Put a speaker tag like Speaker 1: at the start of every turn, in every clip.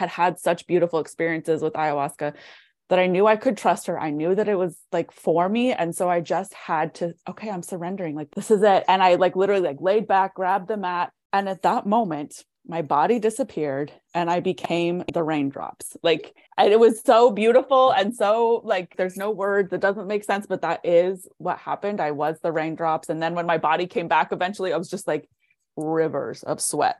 Speaker 1: had had such beautiful experiences with ayahuasca that I knew I could trust her. I knew that it was like for me. And so I just had to, okay, I'm surrendering. Like, this is it. And I like literally like laid back, grabbed the mat. And at that moment, my body disappeared and I became the raindrops. Like and it was so beautiful and so like there's no words, it doesn't make sense, but that is what happened. I was the raindrops. And then when my body came back eventually, I was just like rivers of sweat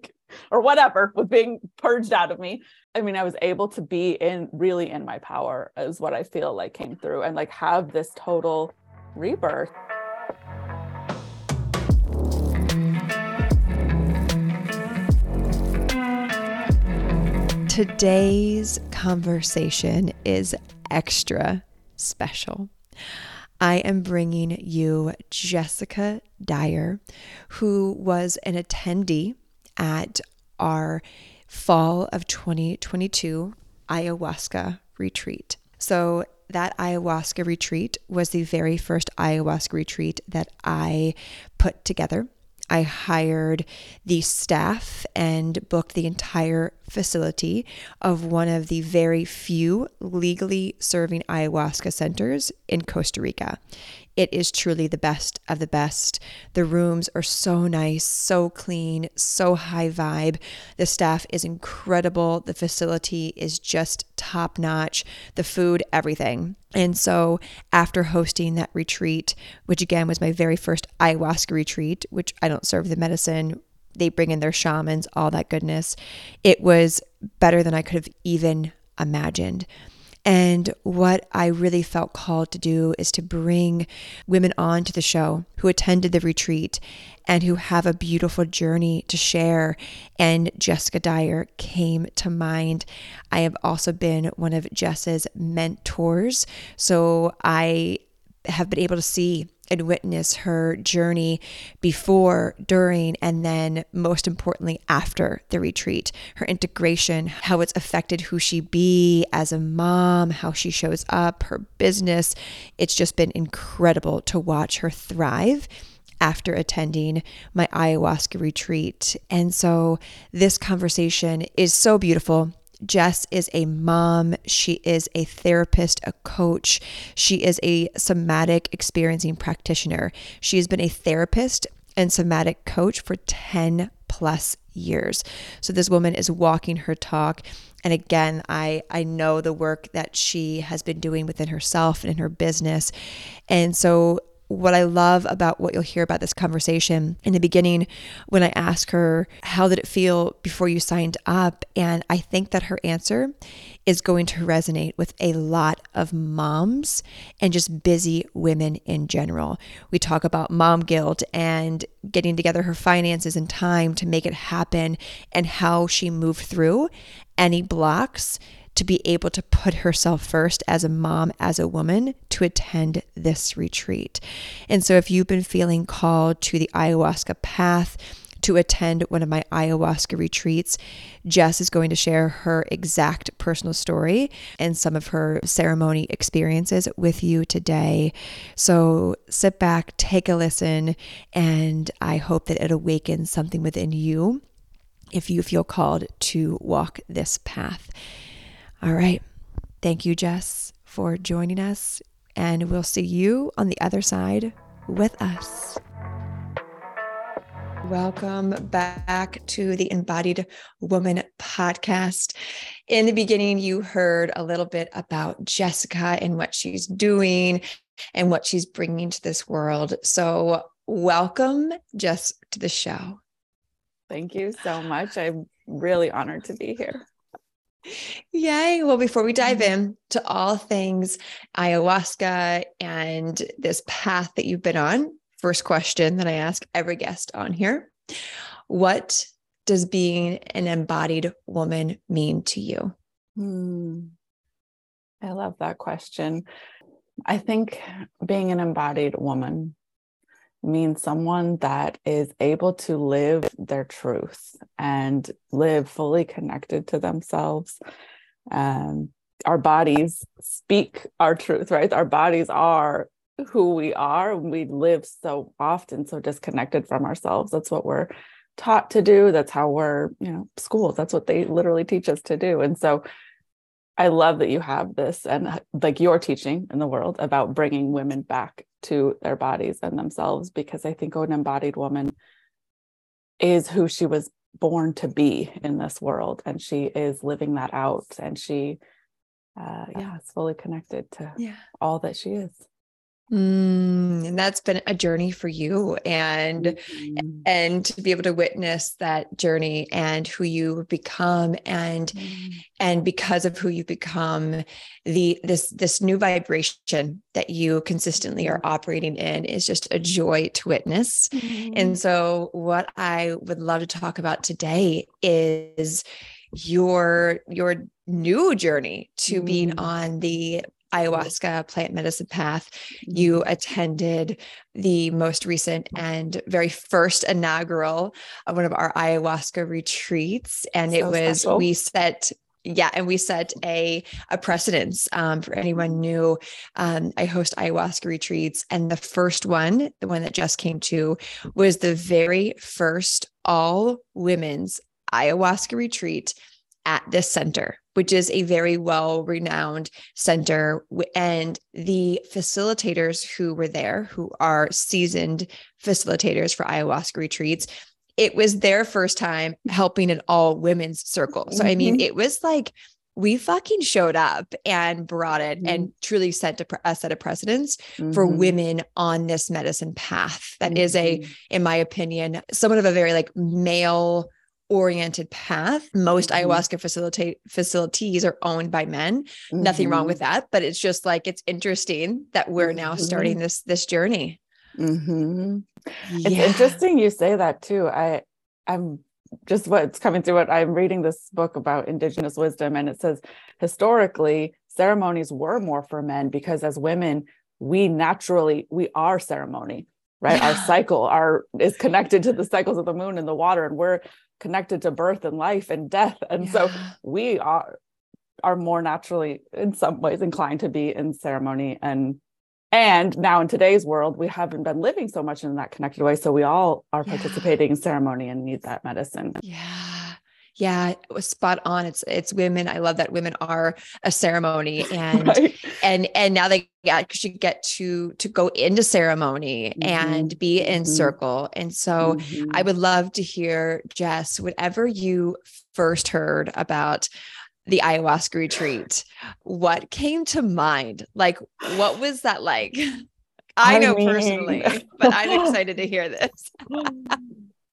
Speaker 1: or whatever was being purged out of me. I mean, I was able to be in really in my power, is what I feel like came through and like have this total rebirth.
Speaker 2: Today's conversation is extra special. I am bringing you Jessica Dyer, who was an attendee at our fall of 2022 ayahuasca retreat. So, that ayahuasca retreat was the very first ayahuasca retreat that I put together. I hired the staff and booked the entire facility of one of the very few legally serving ayahuasca centers in Costa Rica. It is truly the best of the best. The rooms are so nice, so clean, so high vibe. The staff is incredible. The facility is just top notch. The food, everything. And so, after hosting that retreat, which again was my very first ayahuasca retreat, which I don't serve the medicine, they bring in their shamans, all that goodness, it was better than I could have even imagined. And what I really felt called to do is to bring women on to the show who attended the retreat and who have a beautiful journey to share. And Jessica Dyer came to mind. I have also been one of Jess's mentors. So I have been able to see and witness her journey before, during, and then most importantly, after the retreat. Her integration, how it's affected who she be as a mom, how she shows up, her business. It's just been incredible to watch her thrive after attending my ayahuasca retreat. And so this conversation is so beautiful. Jess is a mom. She is a therapist, a coach. She is a somatic experiencing practitioner. She has been a therapist and somatic coach for 10 plus years. So this woman is walking her talk. And again, I, I know the work that she has been doing within herself and in her business. And so what I love about what you'll hear about this conversation in the beginning when I ask her, How did it feel before you signed up? And I think that her answer is going to resonate with a lot of moms and just busy women in general. We talk about mom guilt and getting together her finances and time to make it happen and how she moved through any blocks to be able to put herself first as a mom, as a woman, to attend this retreat. And so, if you've been feeling called to the ayahuasca path, to attend one of my ayahuasca retreats. Jess is going to share her exact personal story and some of her ceremony experiences with you today. So sit back, take a listen, and I hope that it awakens something within you if you feel called to walk this path. All right. Thank you, Jess, for joining us. And we'll see you on the other side with us. Welcome back to the Embodied Woman podcast. In the beginning, you heard a little bit about Jessica and what she's doing and what she's bringing to this world. So, welcome, Jess, to the show.
Speaker 1: Thank you so much. I'm really honored to be here.
Speaker 2: Yay. Well, before we dive in to all things ayahuasca and this path that you've been on, first question that I ask every guest on here What does being an embodied woman mean to you? Hmm.
Speaker 1: I love that question. I think being an embodied woman means someone that is able to live their truth and live fully connected to themselves. Um, our bodies speak our truth, right? Our bodies are who we are. We live so often so disconnected from ourselves. That's what we're taught to do. That's how we're, you know, schools. That's what they literally teach us to do. And so I love that you have this and like your teaching in the world about bringing women back to their bodies and themselves because I think an embodied woman is who she was born to be in this world and she is living that out and she uh yeah is fully connected to yeah. all that she is
Speaker 2: Mm, and that's been a journey for you and mm-hmm. and to be able to witness that journey and who you become and mm-hmm. and because of who you become the this this new vibration that you consistently are operating in is just a joy to witness mm-hmm. and so what i would love to talk about today is your your new journey to being mm. on the ayahuasca plant medicine path. You mm-hmm. attended the most recent and very first inaugural of one of our ayahuasca retreats. And so it was, special. we set yeah and we set a a precedence um, for anyone new um, i host ayahuasca retreats and the first one the one that just came to was the very first all women's ayahuasca retreat at this center, which is a very well renowned center. And the facilitators who were there, who are seasoned facilitators for ayahuasca retreats, it was their first time helping an all women's circle. So, mm-hmm. I mean, mm-hmm. it was like, we fucking showed up and brought it mm-hmm. and truly set a, a set of precedents mm-hmm. for women on this medicine path. That is a, mm-hmm. in my opinion, somewhat of a very like male oriented path. Most mm-hmm. ayahuasca facilitate facilities are owned by men. Mm-hmm. Nothing wrong with mm-hmm. that, but it's just like it's interesting that we're now mm-hmm. starting this this journey.
Speaker 1: Mm-hmm. Yeah. It's interesting you say that too. I I'm just what's coming through what I'm reading this book about indigenous wisdom and it says historically ceremonies were more for men because as women we naturally we are ceremony right yeah. our cycle our is connected to the cycles of the moon and the water and we're connected to birth and life and death. And yeah. so we are are more naturally in some ways inclined to be in ceremony. And and now in today's world we haven't been living so much in that connected way. So we all are yeah. participating in ceremony and need that medicine.
Speaker 2: Yeah yeah, it was spot on. It's it's women. I love that women are a ceremony, and right. and and now they actually get to to go into ceremony mm-hmm. and be in mm-hmm. circle. And so mm-hmm. I would love to hear Jess, whatever you first heard about the ayahuasca retreat, what came to mind? Like, what was that like? I, I know mean... personally, but I'm excited to hear this.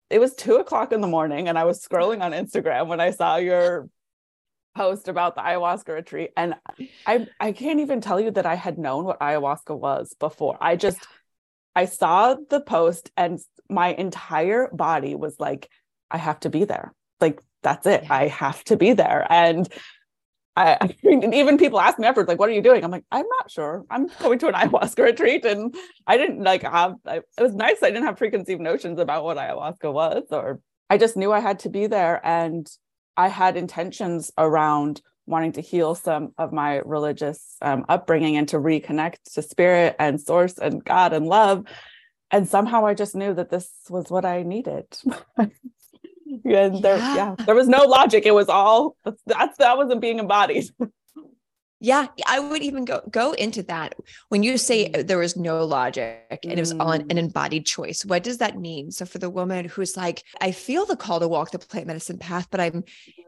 Speaker 1: It was two o'clock in the morning and I was scrolling on Instagram when I saw your post about the ayahuasca retreat. And I I can't even tell you that I had known what ayahuasca was before. I just I saw the post and my entire body was like, I have to be there. Like that's it. I have to be there. And I, I mean, even people ask me afterwards, like, what are you doing? I'm like, I'm not sure. I'm going to an ayahuasca retreat. And I didn't like have, I, it was nice. I didn't have preconceived notions about what ayahuasca was, or I just knew I had to be there. And I had intentions around wanting to heal some of my religious um, upbringing and to reconnect to spirit and source and God and love. And somehow I just knew that this was what I needed. and there yeah. yeah there was no logic it was all that's that wasn't being embodied
Speaker 2: yeah i would even go go into that when you say mm. there was no logic and it was all an, an, mm. embodied choice what does that mean so for the woman who's like i feel the call to walk the plant medicine path but i'm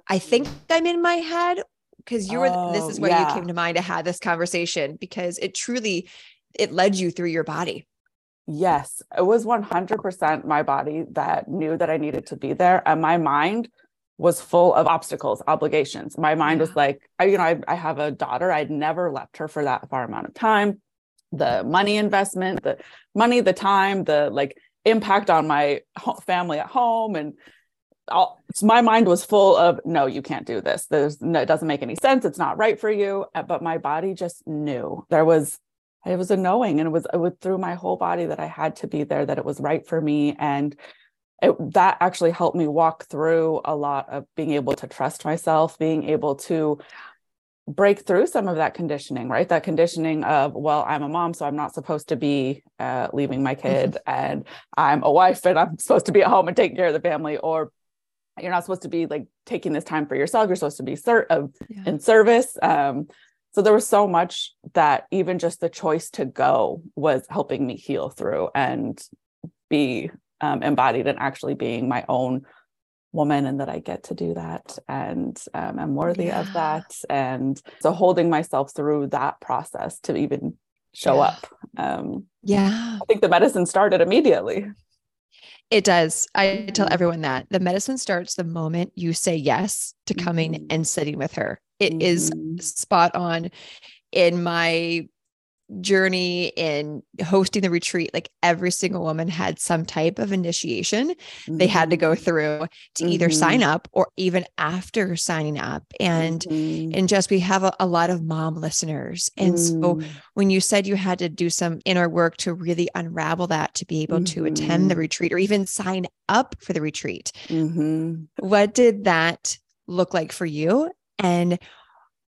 Speaker 2: i think i'm in my head because you were oh, this is where yeah. you came to mind to have this conversation because it truly it led you through your body
Speaker 1: Yes, it was 100% my body that knew that I needed to be there. And my mind was full of obstacles, obligations. My mind was like, I, you know, I, I have a daughter. I'd never left her for that far amount of time. The money investment, the money, the time, the like impact on my family at home. And all, so my mind was full of, no, you can't do this. There's no, it doesn't make any sense. It's not right for you. Uh, but my body just knew there was it was a knowing and it was it was through my whole body that I had to be there that it was right for me and it, that actually helped me walk through a lot of being able to trust myself being able to break through some of that conditioning, right? That conditioning of, well, I'm a mom, so I'm not supposed to be uh, leaving my kid, mm-hmm. and I'm a wife, and I'm supposed to be at home and taking care of the family, or you're not supposed to be like taking this time for yourself. You're supposed to be ser- uh, yeah. in service. Um, so there was so much that even just the choice to go was helping me heal through and be um, embodied and actually being my own woman and that I get to do that and um, I'm worthy yeah. of that. And so holding myself through that process to even show yeah. up. Um,
Speaker 2: yeah.
Speaker 1: I think the medicine started immediately.
Speaker 2: It does. I tell mm-hmm. everyone that the medicine starts the moment you say yes to coming mm-hmm. and sitting with her. It mm-hmm. is spot on in my journey in hosting the retreat like every single woman had some type of initiation mm-hmm. they had to go mm-hmm. through to mm-hmm. either sign up or even after signing up and mm-hmm. and just we have a, a, lot of mom listeners and so mm. when you said you had to do some inner work to really unravel that to be able to attend the mm-hmm. retreat or even sign up for the retreat
Speaker 1: mm-hmm.
Speaker 2: what did that look like for you and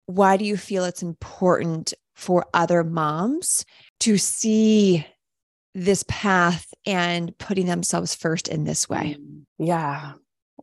Speaker 2: why do you feel it's important for other moms to see this path and putting themselves first in this way?
Speaker 1: Yeah.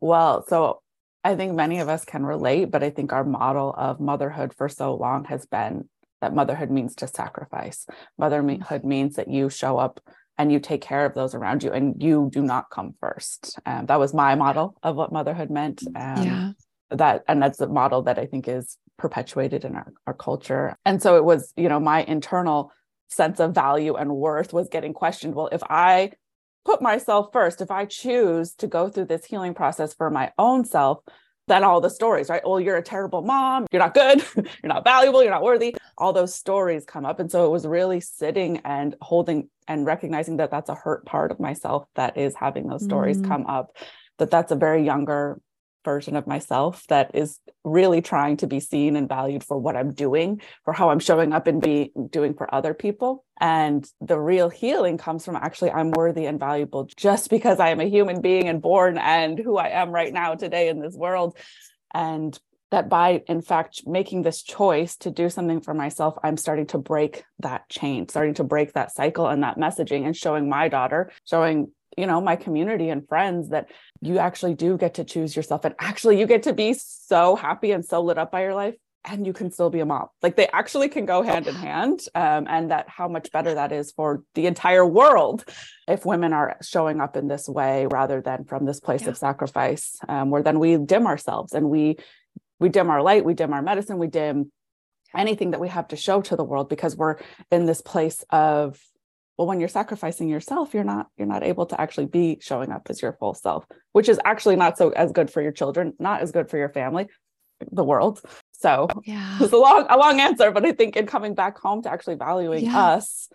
Speaker 1: Well, so I think many of us can relate, but I think our model of motherhood for so long has been that motherhood means to sacrifice. Motherhood mm. means that you show up and you take care of those around you and you do not come first. Um, that was my model of what motherhood meant. Um, yeah. That and that's a model that I think is perpetuated in our, our culture. And so it was, you know, my internal sense of value and worth was getting questioned. Well, if I put myself first, if I choose to go through this healing process for my own self, then all the stories, right? Well, you're a terrible mom. You're not good. you're not valuable. You're not worthy. All those stories come up. And so it was really sitting and holding and recognizing that that's a hurt part of myself that is having those stories mm. come up, that that's a very younger version of myself that is really trying to be seen and valued for what I'm doing, for how I'm showing up and be doing for other people. And the real healing comes from actually I'm worthy and valuable just because I am a human being and born and who I am right now today in this world. And that by in fact making this choice to do something for myself i'm starting to break that chain starting to break that cycle and that messaging and showing my daughter showing you know my community and friends that you actually do get to choose yourself and actually you get to be so happy and so lit up by your life and you can still be a mom like they actually can go hand in hand um, and that how much better that is for the entire world if women are showing up in this way rather than from this place yeah. of sacrifice um, where then we dim ourselves and we we dim our light we dim our medicine we dim anything that we have to show to the world because we're in this place of well when you're sacrificing yourself you're not you're not able to actually be showing up as your full self which is actually not so as good for your children not as good for your family the world so yeah it's a long a long answer but i think in coming back home to actually valuing yeah. us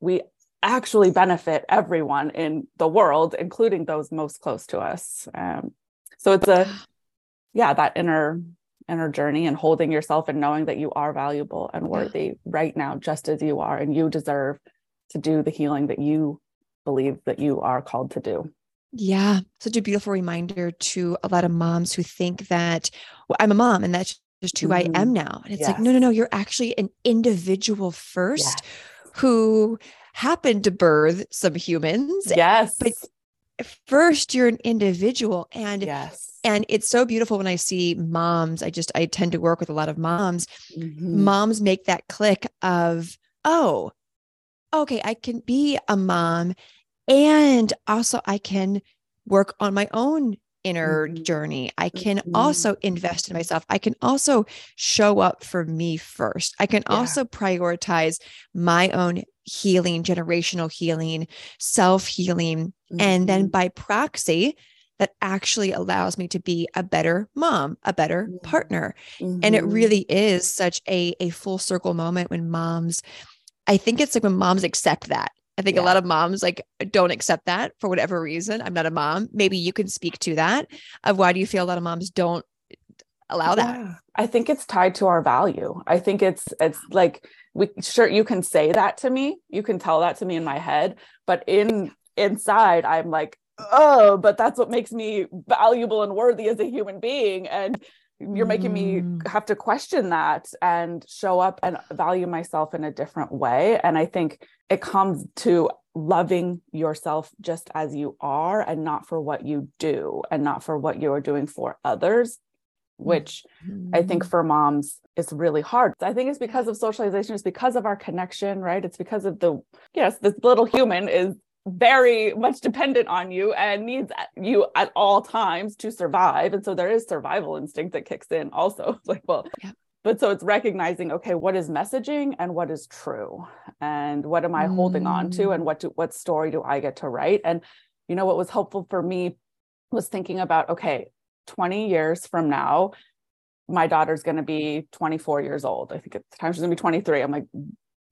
Speaker 1: we actually benefit everyone in the world including those most close to us um, so it's a yeah that inner inner journey and holding yourself and knowing that you are valuable and worthy yeah. right now just as you are and you deserve to do the healing that you believe that you are called to do.
Speaker 2: Yeah, such a beautiful reminder to a lot of moms who think that well, I'm a mom and that's just who mm-hmm. I am now. And it's yes. like, no, no, no, you're actually an individual first yes. who happened to birth some humans.
Speaker 1: Yes.
Speaker 2: But first you're an individual and
Speaker 1: yes
Speaker 2: and it's so beautiful when i see moms i just i tend to work with a lot of moms mm-hmm. moms make that click of oh okay, I can be a mom and also I can work on my own inner mm-hmm. journey. I can mm-hmm. also invest in myself. I can also show up for me first. I can yeah. also prioritize my own healing, generational healing, self healing. Mm-hmm. And then mm-hmm. by proxy, that actually allows me to be a better mom, a better partner. And it mm-hmm. really is such a, a full circle moment when moms I think it's like when moms accept that. I think yeah. a lot of moms like don't accept that for whatever reason. I'm not a mom. Maybe you can speak to that of why do you feel a lot of moms don't allow that? Yeah.
Speaker 1: I think it's tied to our value. I think it's it's like we sure you can say that to me. You can tell that to me in my head, but in inside I'm like, "Oh, but that's what makes me valuable and worthy as a human being." And you're making me
Speaker 2: Mm.
Speaker 1: have to question that and show up and value myself in a different way and i think it comes to loving yourself just as you are and not for what you do and not for what you are doing for others which I think for moms, it's really hard. I think it's because of socialization, it's because of our connection, right? It's because of the, yes, this little human is very much dependent on you and needs you at all times to survive. And so there is survival instinct that kicks in also. It's like, well,
Speaker 2: yeah.
Speaker 1: but so it's recognizing, okay, what is messaging and what is true? And what am I holding on to? Mm. And what do, what story do I get to write? And, you know, what was helpful for me was thinking about, okay, 20 years from now, my daughter's going to be 24 years old. I think at the time she's going to be 23. I'm like,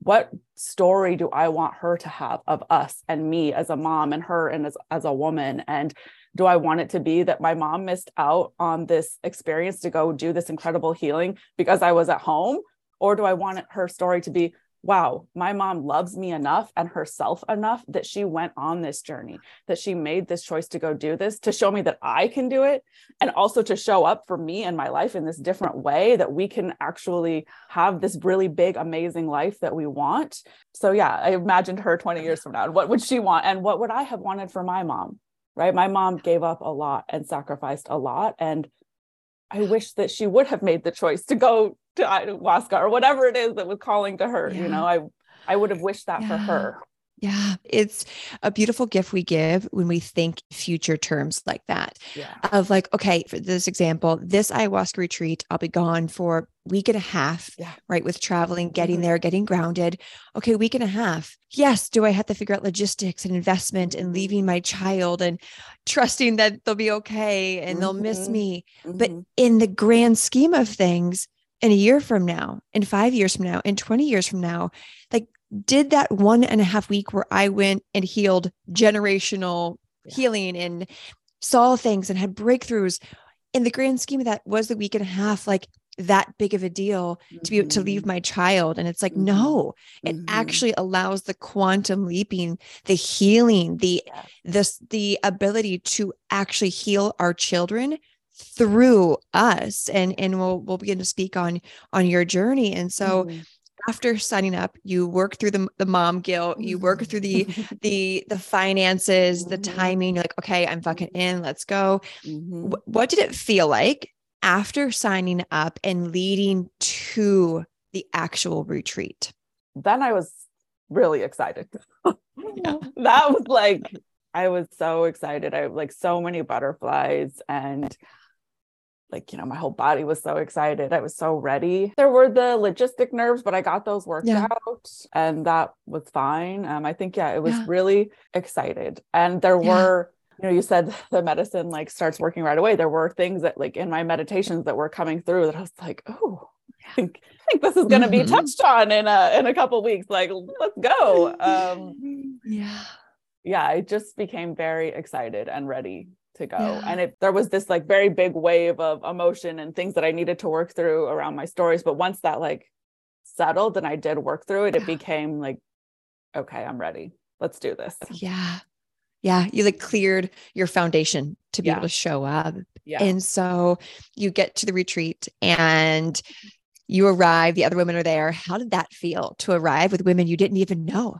Speaker 1: what story do I want her to have of us and me as a mom and her and as, as a woman? And do I want it to be that my mom missed out on this experience to go do this incredible healing because I was at home? Or do I want her story to be, wow, my mom loves me enough and herself enough that she went on this journey, that she made this choice to go do this to show me that I can do it and also to show up for me and my life in this different way that we can actually have this really big amazing life that we want. So yeah i imagined her 20 years from now and what would she want and what would i have wanted for my mom right? My mom gave up a lot and sacrificed a lot and i wish that she would have made the choice to go to ayahuasca or whatever it is that was calling to her
Speaker 2: Yeah.
Speaker 1: you know i i would have wished that for her
Speaker 2: Yeah, it's a beautiful gift we give when we think future terms like that.
Speaker 1: yeah
Speaker 2: Of like, okay, for this example, this ayahuasca retreat, I'll be gone for a week and a half,
Speaker 1: Yeah.
Speaker 2: right? With traveling, getting
Speaker 1: Mhm.
Speaker 2: there, getting grounded. Okay, week and a half. Yes, do I have to figure out logistics and investment and leaving my child and trusting that they'll be okay and they'll miss
Speaker 1: Mhm.
Speaker 2: me? But
Speaker 1: Mhm.
Speaker 2: in the grand scheme of things, in a year from now, in five years from now, in 20 years from now, like, did that one and a half week where I went and healed generational
Speaker 1: Yeah.
Speaker 2: healing and saw things and had breakthroughs in the grand scheme of that was the week and a half like that big of a deal to be to leave
Speaker 1: Mhm.
Speaker 2: my child and it's like
Speaker 1: Mhm.
Speaker 2: no it
Speaker 1: Mhm.
Speaker 2: actually allows the quantum leaping the healing the
Speaker 1: Yeah.
Speaker 2: this the ability to actually heal our children through us and and we'll we'll begin to speak on on your journey and so
Speaker 1: Mhm.
Speaker 2: after signing up you work through the, the mom guilt you work through the the the finances the
Speaker 1: Mhm.
Speaker 2: timing you're like okay i'm fucking in let's go
Speaker 1: Mhm.
Speaker 2: Wh- what did it feel like after signing up and leading to the actual retreat
Speaker 1: then I was really excited.
Speaker 2: Yeah.
Speaker 1: that was like I was so excited. I have like so many butterflies and like you know my whole body was so excited. I was so ready. There were the logistic nerves, but I got those worked
Speaker 2: Yeah.
Speaker 1: out and that was fine. Um I think yeah, it was
Speaker 2: Yeah.
Speaker 1: really excited. And there
Speaker 2: Yeah.
Speaker 1: were you know you said the medicine like starts working right away. There were things that like in my meditations that were coming through that I was like, "Oh, I think I think this is going to be
Speaker 2: Mhm.
Speaker 1: touched on in a in a couple weeks. Like, let's go. Um,
Speaker 2: yeah
Speaker 1: yeah, I just became very excited and ready to go.
Speaker 2: Yeah.
Speaker 1: And it there was this like very big wave of emotion and things that I needed to work through around my stories. But once that like settled and I did work through it, it became like, okay, I'm ready. Let's do this.
Speaker 2: yeah yeah you like cleared your foundation to be
Speaker 1: Yeah.
Speaker 2: able to show up
Speaker 1: Yeah.
Speaker 2: And so you get to the retreat and you arrive, the other women are there. How did that feel to arrive with women you didn't even know?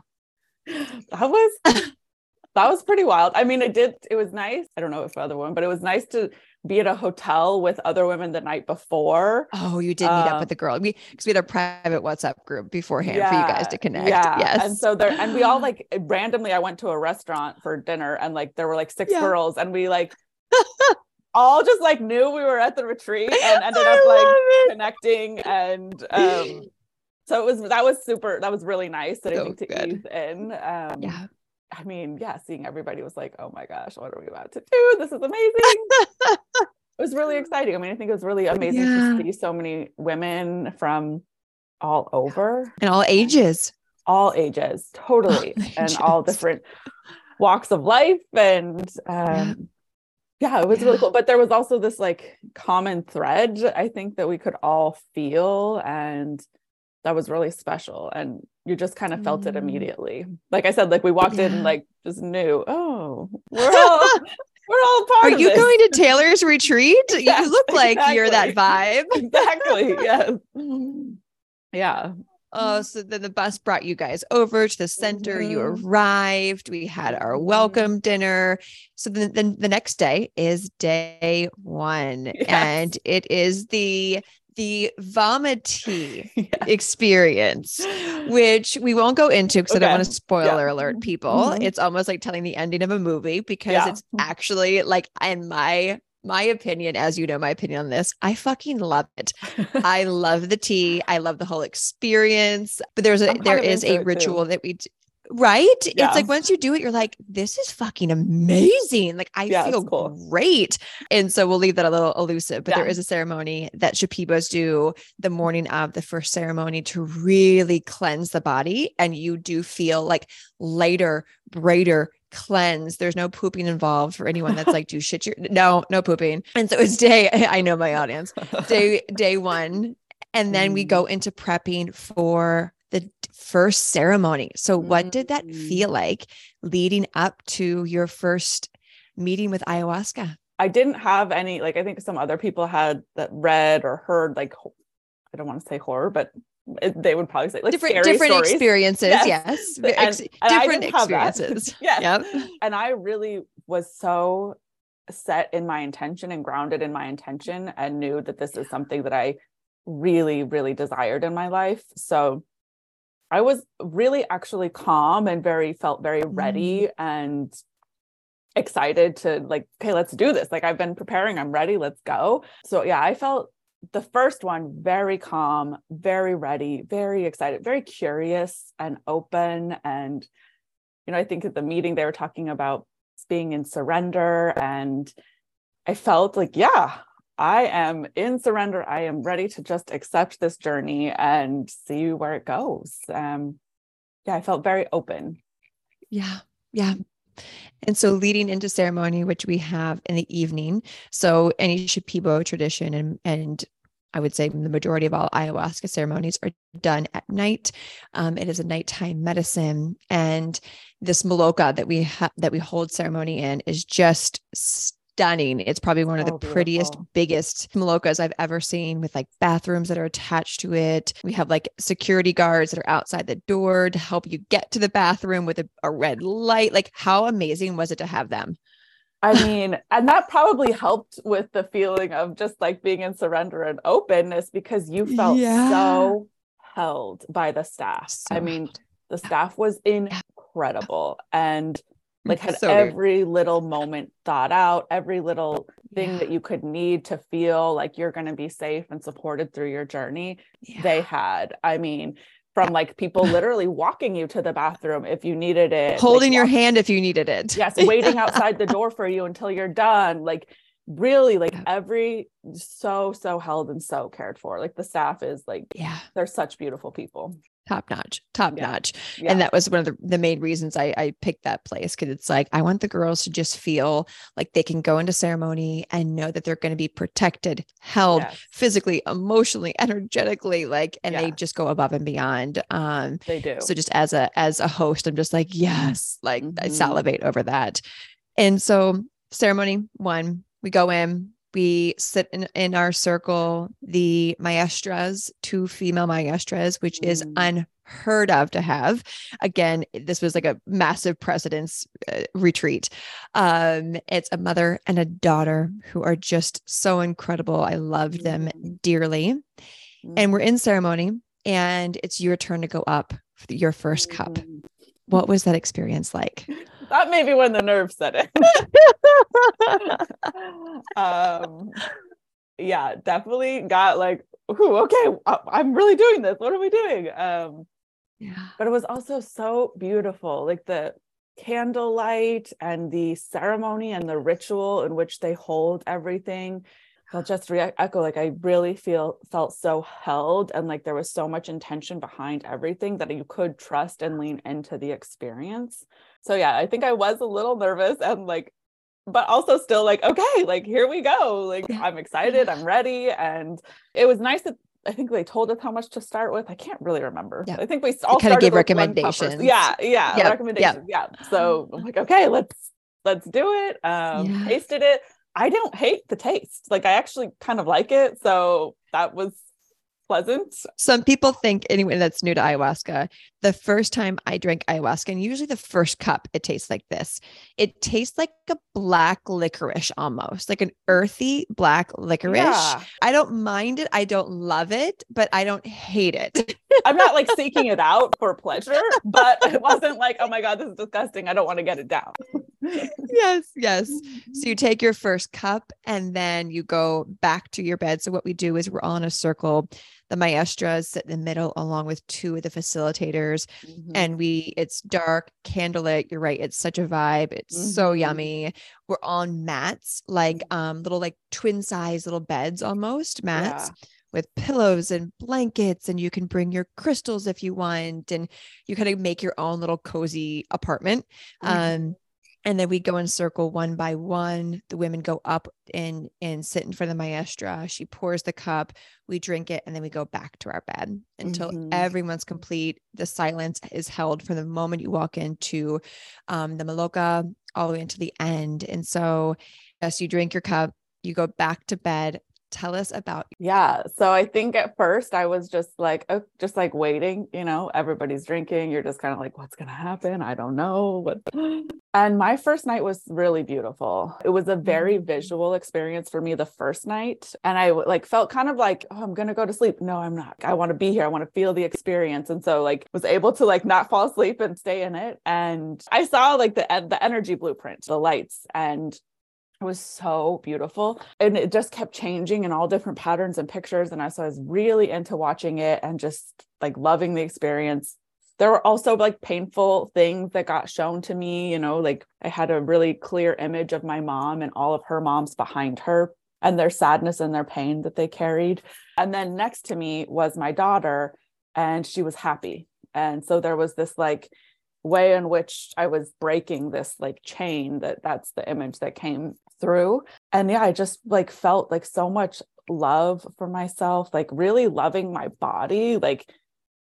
Speaker 1: that was that was pretty wild. I mean, it did it was nice. I don't know if other women, but it was nice to be at a hotel with other women the night before.
Speaker 2: Oh, you did meet up
Speaker 1: Um,
Speaker 2: with the girl. We because we had a private WhatsApp group beforehand for you guys to connect.
Speaker 1: Yeah.
Speaker 2: Yes.
Speaker 1: And so there, and we all like randomly, I went to a restaurant for dinner and like there were like six
Speaker 2: Yeah.
Speaker 1: girls and we like all just like knew we were at the retreat and ended
Speaker 2: I
Speaker 1: up like
Speaker 2: it.
Speaker 1: connecting. And um, so it was, that was super, that was really nice that I
Speaker 2: So
Speaker 1: think to
Speaker 2: good.
Speaker 1: ease in. Um,
Speaker 2: Yeah.
Speaker 1: I mean, yeah, seeing everybody was like, oh my gosh, what are we about to do? This is amazing. it was really exciting. I mean, I think it was really amazing
Speaker 2: Yeah.
Speaker 1: to see so many women from all over
Speaker 2: And all ages.
Speaker 1: all ages totally and all different walks of life and um yeah, it was really cool but there was also this like common thread i think that we could all feel and that was really special and you just kind of felt it
Speaker 2: Mm.
Speaker 1: immediately like i said like we walked in
Speaker 2: Yeah.
Speaker 1: and like just knew oh we're all We're all part
Speaker 2: Are you
Speaker 1: this.
Speaker 2: going to Taylor's retreat?
Speaker 1: Yes,
Speaker 2: you look like you're that vibe.
Speaker 1: exactly. Yes. Yeah.
Speaker 2: Oh, so then the bus brought you guys over to the center. You
Speaker 1: Mhm.
Speaker 2: arrived. We had our
Speaker 1: Mhm.
Speaker 2: welcome dinner. So then, then the next day is day one,
Speaker 1: Yes.
Speaker 2: and it is the the vomity
Speaker 1: Yeah.
Speaker 2: experience, which we won't go into because I don't want to spoiler alert people.
Speaker 1: Mhm.
Speaker 2: It's almost like telling the ending of a movie because
Speaker 1: Yeah.
Speaker 2: it's actually like in my my opinion, as you know, my opinion on this, I fucking love it. I love the tea. I love the whole experience. But there's a there is a
Speaker 1: it, too.
Speaker 2: ritual that we right.
Speaker 1: Yeah.
Speaker 2: It's like once you do it, you're like, this is fucking amazing. Like I
Speaker 1: Yeah,
Speaker 2: feel
Speaker 1: cool.
Speaker 2: great. And so we'll leave that a little elusive. But there
Speaker 1: Yeah.
Speaker 2: is a ceremony that Shipibos do the morning of the first ceremony to really cleanse the body. And you do feel like lighter, brighter, cleanse. There's no pooping involved for anyone that's like, do shit your no, no pooping. And so it's day, I know my audience day day one and then we
Speaker 1: Mm.
Speaker 2: go into prepping for the first ceremony so what did that
Speaker 1: Mm.
Speaker 2: feel like leading up to your first meeting with ayahuasca
Speaker 1: I didn't have any, like, I think some other people had that read or heard, like, I don't want to say horror, but it, they would probably say, like,
Speaker 2: different different
Speaker 1: stories.
Speaker 2: experiences
Speaker 1: Yes.
Speaker 2: yes,
Speaker 1: And-
Speaker 2: Ex-
Speaker 1: and
Speaker 2: different
Speaker 1: didn't have that.
Speaker 2: experiences
Speaker 1: Yes.
Speaker 2: yep
Speaker 1: and I really was so set in my intention and grounded in my intention and knew that this is something that I really, really desired in my life. So I was really actually calm and very felt very ready mm. and excited to like, okay, let's do this. Like I've been preparing, I'm ready, let's go. So yeah, I felt the first one very calm, very ready, very excited, very curious and open and you know, I think at the meeting they were talking about being in surrender. And I felt like, yeah, I am in surrender. I am ready to just accept this journey and see where it goes. Um, yeah, I felt very open.
Speaker 2: Yeah. Yeah. And so leading into ceremony, which we have in the evening. So any Shipibo tradition and and I would say the majority of all ayahuasca ceremonies are done at night. Um, it is a nighttime medicine, and this maloka that we have that we hold ceremony in is just stunning. It's probably one of the
Speaker 1: Oh,
Speaker 2: prettiest, biggest malokas I've ever seen, with like bathrooms that are attached to it. We have like security guards that are outside the door to help you get to the bathroom with a, a red light. Like, how amazing was it to have them?
Speaker 1: I mean, and that probably helped with the feeling of just like being in surrender and openness because you felt
Speaker 2: Yeah.
Speaker 1: so held by the staff.
Speaker 2: So
Speaker 1: I mean, the staff was incredible and like had
Speaker 2: So good.
Speaker 1: every little moment thought out, every little thing
Speaker 2: Yeah.
Speaker 1: that you could need to feel like you're going to be safe and supported through your journey.
Speaker 2: Yeah.
Speaker 1: They had, I mean, from like people literally walking you to the bathroom if you needed it, like,
Speaker 2: holding your
Speaker 1: walk-
Speaker 2: hand if you needed it.
Speaker 1: yes waiting outside the door for you until you're done like really like every so so held and so cared for like the staff is like
Speaker 2: Yeah.
Speaker 1: they're such beautiful people
Speaker 2: Top notch, top
Speaker 1: Yeah.
Speaker 2: notch.
Speaker 1: yeah
Speaker 2: And that was one of the, the main reasons I, I picked that place because it's like, I want the girls to just feel like they can go into ceremony and know that they're going to be protected, held
Speaker 1: Yes,
Speaker 2: physically, emotionally, energetically, like, and they just go above and beyond. Um,
Speaker 1: they do
Speaker 2: so just as a as a host i'm just like yes like i
Speaker 1: Mhm.
Speaker 2: salivate over that and so ceremony one we go in we sit in, in our circle the maestras two female maestras which is
Speaker 1: Mm.
Speaker 2: unheard of to have again this was like a massive precedence uh, retreat um it's a mother and a daughter who are just so incredible i loved them
Speaker 1: Mhm.
Speaker 2: dearly and we're
Speaker 1: Mhm.
Speaker 2: in ceremony and it's your turn to go up your first cup
Speaker 1: Mhm.
Speaker 2: what was that experience like
Speaker 1: that may be when the nerves set in. Um yeah definitely got like Ooh, okay i'm really doing this. What are we doing? Um
Speaker 2: yeah.
Speaker 1: but it was also so beautiful like the candlelight and the ceremony and the ritual in which they hold everything. I'll just re- echo like i really feel felt so held and like there was so much intention behind everything that you could trust and lean into the experience so yeah i think i was a little nervous and like but also still like okay like here we go like i'm excited i'm ready and it was nice that I think they told us how much to start with. I can't really remember.
Speaker 2: Yeah.
Speaker 1: I think we all
Speaker 2: kinda
Speaker 1: started
Speaker 2: gave
Speaker 1: with one cup first.
Speaker 2: recommendations.
Speaker 1: Yeah, yeah,
Speaker 2: Yep,
Speaker 1: recommendations. Yeah. So I'm like, okay, let's let's do it. Um,
Speaker 2: Yeah.
Speaker 1: tasted it. I don't hate the taste. Like I actually kind of like it. So that was pleasant.
Speaker 2: Some people think anyone that's new to ayahuasca, the first time I drank ayahuasca, and usually the first cup, it tastes like this. It tastes like a black licorice almost, like an earthy black licorice.
Speaker 1: Yeah.
Speaker 2: I don't mind it. I don't love it, but I don't hate it.
Speaker 1: I'm not like seeking it out for pleasure, but it wasn't like, oh my God, this is disgusting. I don't want to get it down.
Speaker 2: yes, yes. So you mm-hmm. take your first cup and then you go back to your bed. So what we do is we're all in a circle. The maestras sit in the middle along with two of the facilitators.
Speaker 1: Mhm.
Speaker 2: And we it's dark, candlelit. You're right. It's such a vibe. It's so
Speaker 1: Mhm.
Speaker 2: yummy. We're on mats, like um little like twin size little beds almost, mats
Speaker 1: Yeah.
Speaker 2: with pillows and blankets and you can bring your crystals if you want and you kind of make your own little cozy apartment
Speaker 1: Mhm.
Speaker 2: um and then we go in circle one by one. The women go up and and sit in front of the maestra. She pours the cup. We drink it and then we go back to our bed until
Speaker 1: Mhm.
Speaker 2: everyone's complete. The silence is held from the moment you walk into um, the maloka all the way into the end. And so as you drink your cup you go back to bed tell us about
Speaker 1: Yeah. So I think at first I was just like, oh, just like waiting, you know, everybody's drinking. You're just kind of like, what's going to happen? I don't know. What? And my first night was really beautiful. It was a very
Speaker 2: Mm.
Speaker 1: visual experience for me the first night. And I like felt kind of like, oh, I'm going to go to sleep. No, I'm not. I want to be here. I want to feel the experience. And so like was able to like not fall asleep and stay in it. And I saw like the, the energy blueprint, the lights and was so beautiful. And it just kept changing in all different patterns and pictures. And I, so I was really into watching it and just like loving the experience. There were also like painful things that got shown to me. You know, like I had a really clear image of my mom and all of her moms behind her and their sadness and their pain that they carried. And then next to me was my daughter, and she was happy. And so there was this like, way in which I was breaking this like chain that that's the image that came through. And yeah, I just like felt like so much love for myself, like really loving my body, like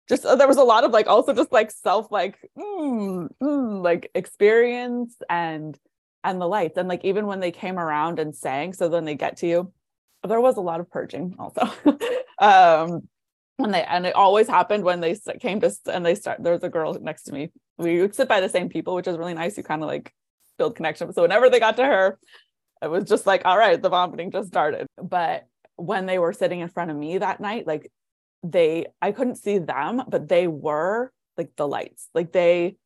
Speaker 1: just uh, there was a lot of like also just like self like mm, mm, like experience and and the lights. And like even when they came around and sang so then they get to you there was a lot of purging also. Um and they and it always happened when they came to and they start there was a girl next to me. We would sit by the same people which is really nice. You kind of like build connection. So whenever they got to her it was just like all right the vomiting just started. But when they were sitting in front of me that night like they i couldn't see them but they were like the lights. Like they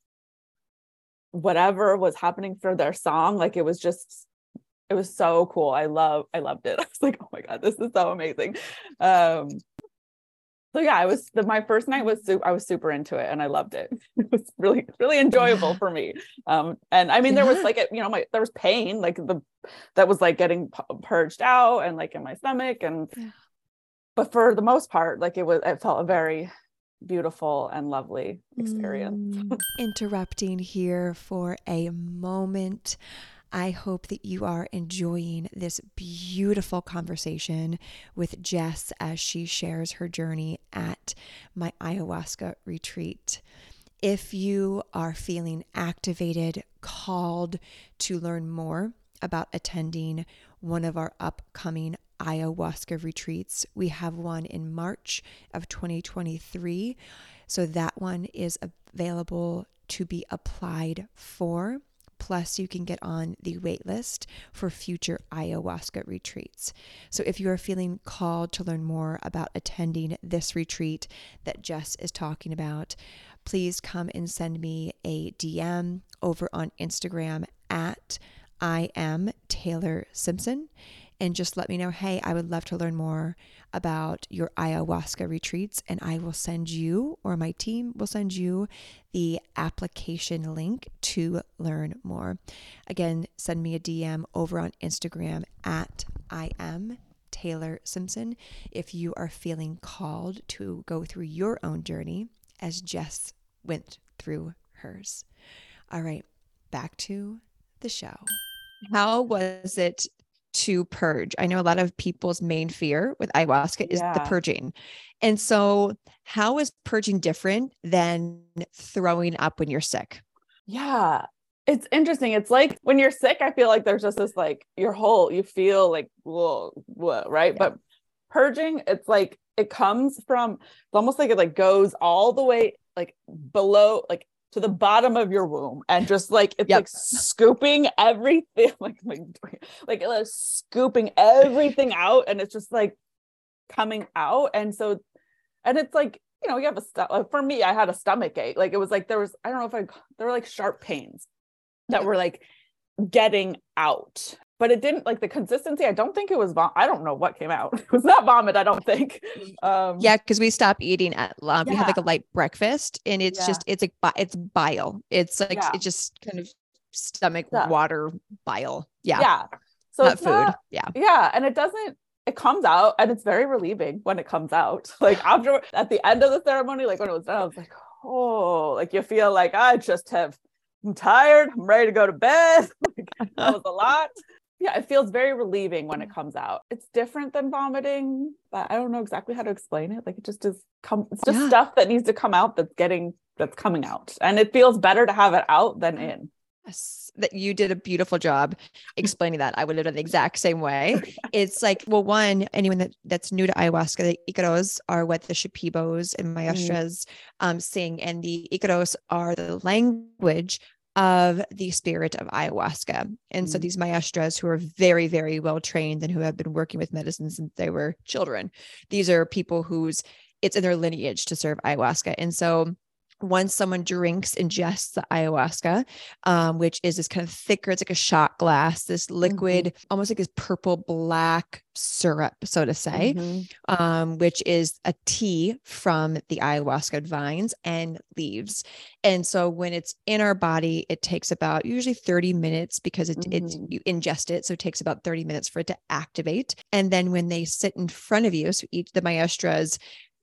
Speaker 1: whatever was happening for their song like it was just it was so cool. I love i loved it. I was like oh my god this is so amazing. Um so yeah i was the, my first night was super i was super into it and i loved it. It was really really enjoyable for me. Um and i mean there was like you know my there was pain like the that was like getting purged out and like in my stomach and but for the most part like it was it felt a very beautiful and lovely experience.
Speaker 2: Mm, interrupting here for a moment. I hope that you are enjoying this beautiful conversation with Jess as she shares her journey at my ayahuasca retreat. If you are feeling activated, called to learn more about attending one of our upcoming ayahuasca retreats, we have one in March of 2023. So that one is available to be applied for. Plus, you can get on the wait list for future ayahuasca retreats. So, if you are feeling called to learn more about attending this retreat that Jess is talking about, please come and send me a DM over on Instagram at I am Taylor Simpson and just let me know hey, I would love to learn more about your ayahuasca retreats, and I will send you, or my team will send you, the application link to learn more. Again, send me a DM over on Instagram at I am Taylor Simpson if you are feeling called to go through your own journey as Jess went through hers. All right, back to the show. How was it to purge? I know a lot of people's main fear with ayahuasca is the purging. And so, how is purging different than throwing up when you're sick?
Speaker 1: Yeah. it's interesting. It's like when you're sick, I feel like there's just this like your whole you feel like whoa, whoa, right? Yeah. But purging, it's like it comes from it's almost like it like goes all the way like below like to the bottom of your womb and just like it's yep. like scooping everything like like like it's scooping everything out and it's just like coming out. And so and it's like you know you have a stuff like for me i had a stomach ache. Like it was like there was i don't know if i there were like sharp pains that were like getting out but it didn't like the consistency. I don't think it was vom- I don't know what came out. It was not vomit, I don't think.
Speaker 2: Um, yeah, because we stopped eating at um, yeah. we had like a light breakfast, and it's yeah. just it's like it's bile. It's like yeah. it's just kind of stomach water bile. Yeah,
Speaker 1: yeah.
Speaker 2: So not food. Not,
Speaker 1: yeah, yeah, and it doesn't. It comes out, and it's very relieving when it comes out. Like after at the end of the ceremony, like when it was done, I was like, oh, like you feel like I just have I'm tired. I'm ready to go to bed. that was a lot yeah, it feels very relieving when it comes out. It's different than vomiting, but I don't know exactly how to explain it. Like it just is come it's just yeah. stuff that needs to come out that's getting that's coming out. And it feels better to have it out than in.
Speaker 2: Yes, that you did a beautiful job explaining that. I would have done the exact same way. It's like, well, one, anyone that, that's new to ayahuasca, the Icaros are what the Shipibos and Maestras mm. um, sing, and the Icaros are the language of the spirit of ayahuasca. And mm so these maestras who are very, very well trained and who have been working with medicine since they were children, these are people whose it's in their lineage to serve ayahuasca. And so once someone drinks ingests the ayahuasca um, which is this kind of thicker it's like a shot glass this liquid mm-hmm. almost like this purple black syrup so to say mm-hmm. um, which is a tea from the ayahuasca vines and leaves and so when it's in our body it takes about usually 30 minutes because it, mm-hmm. it's you ingest it so it takes about 30 minutes for it to activate and then when they sit in front of you so each the maestras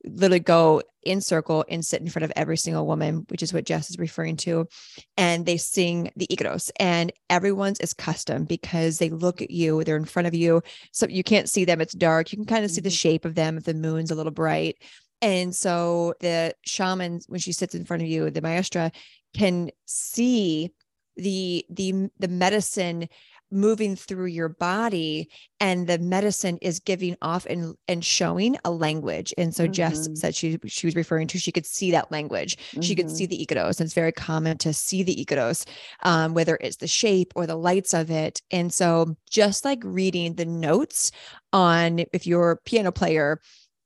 Speaker 2: literally go in circle and sit in front of every single woman, which is what Jess is referring to. And they sing the Icaros, and everyone's is custom because they look at you, they're in front of you. So you can't see them, it's dark. You can kind of see the mm-hmm. shape of them if the moon's a little bright. And so the shaman, when she sits in front of you, the maestra can see the the the medicine moving through your body and the medicine is giving off and and showing a language and so mm-hmm. jess said she she was referring to she could see that language mm-hmm. she could see mm-hmm. the icaros and it's very common to see the icaros um, whether it's the shape or the lights of it and so just like reading the notes on if you're a piano player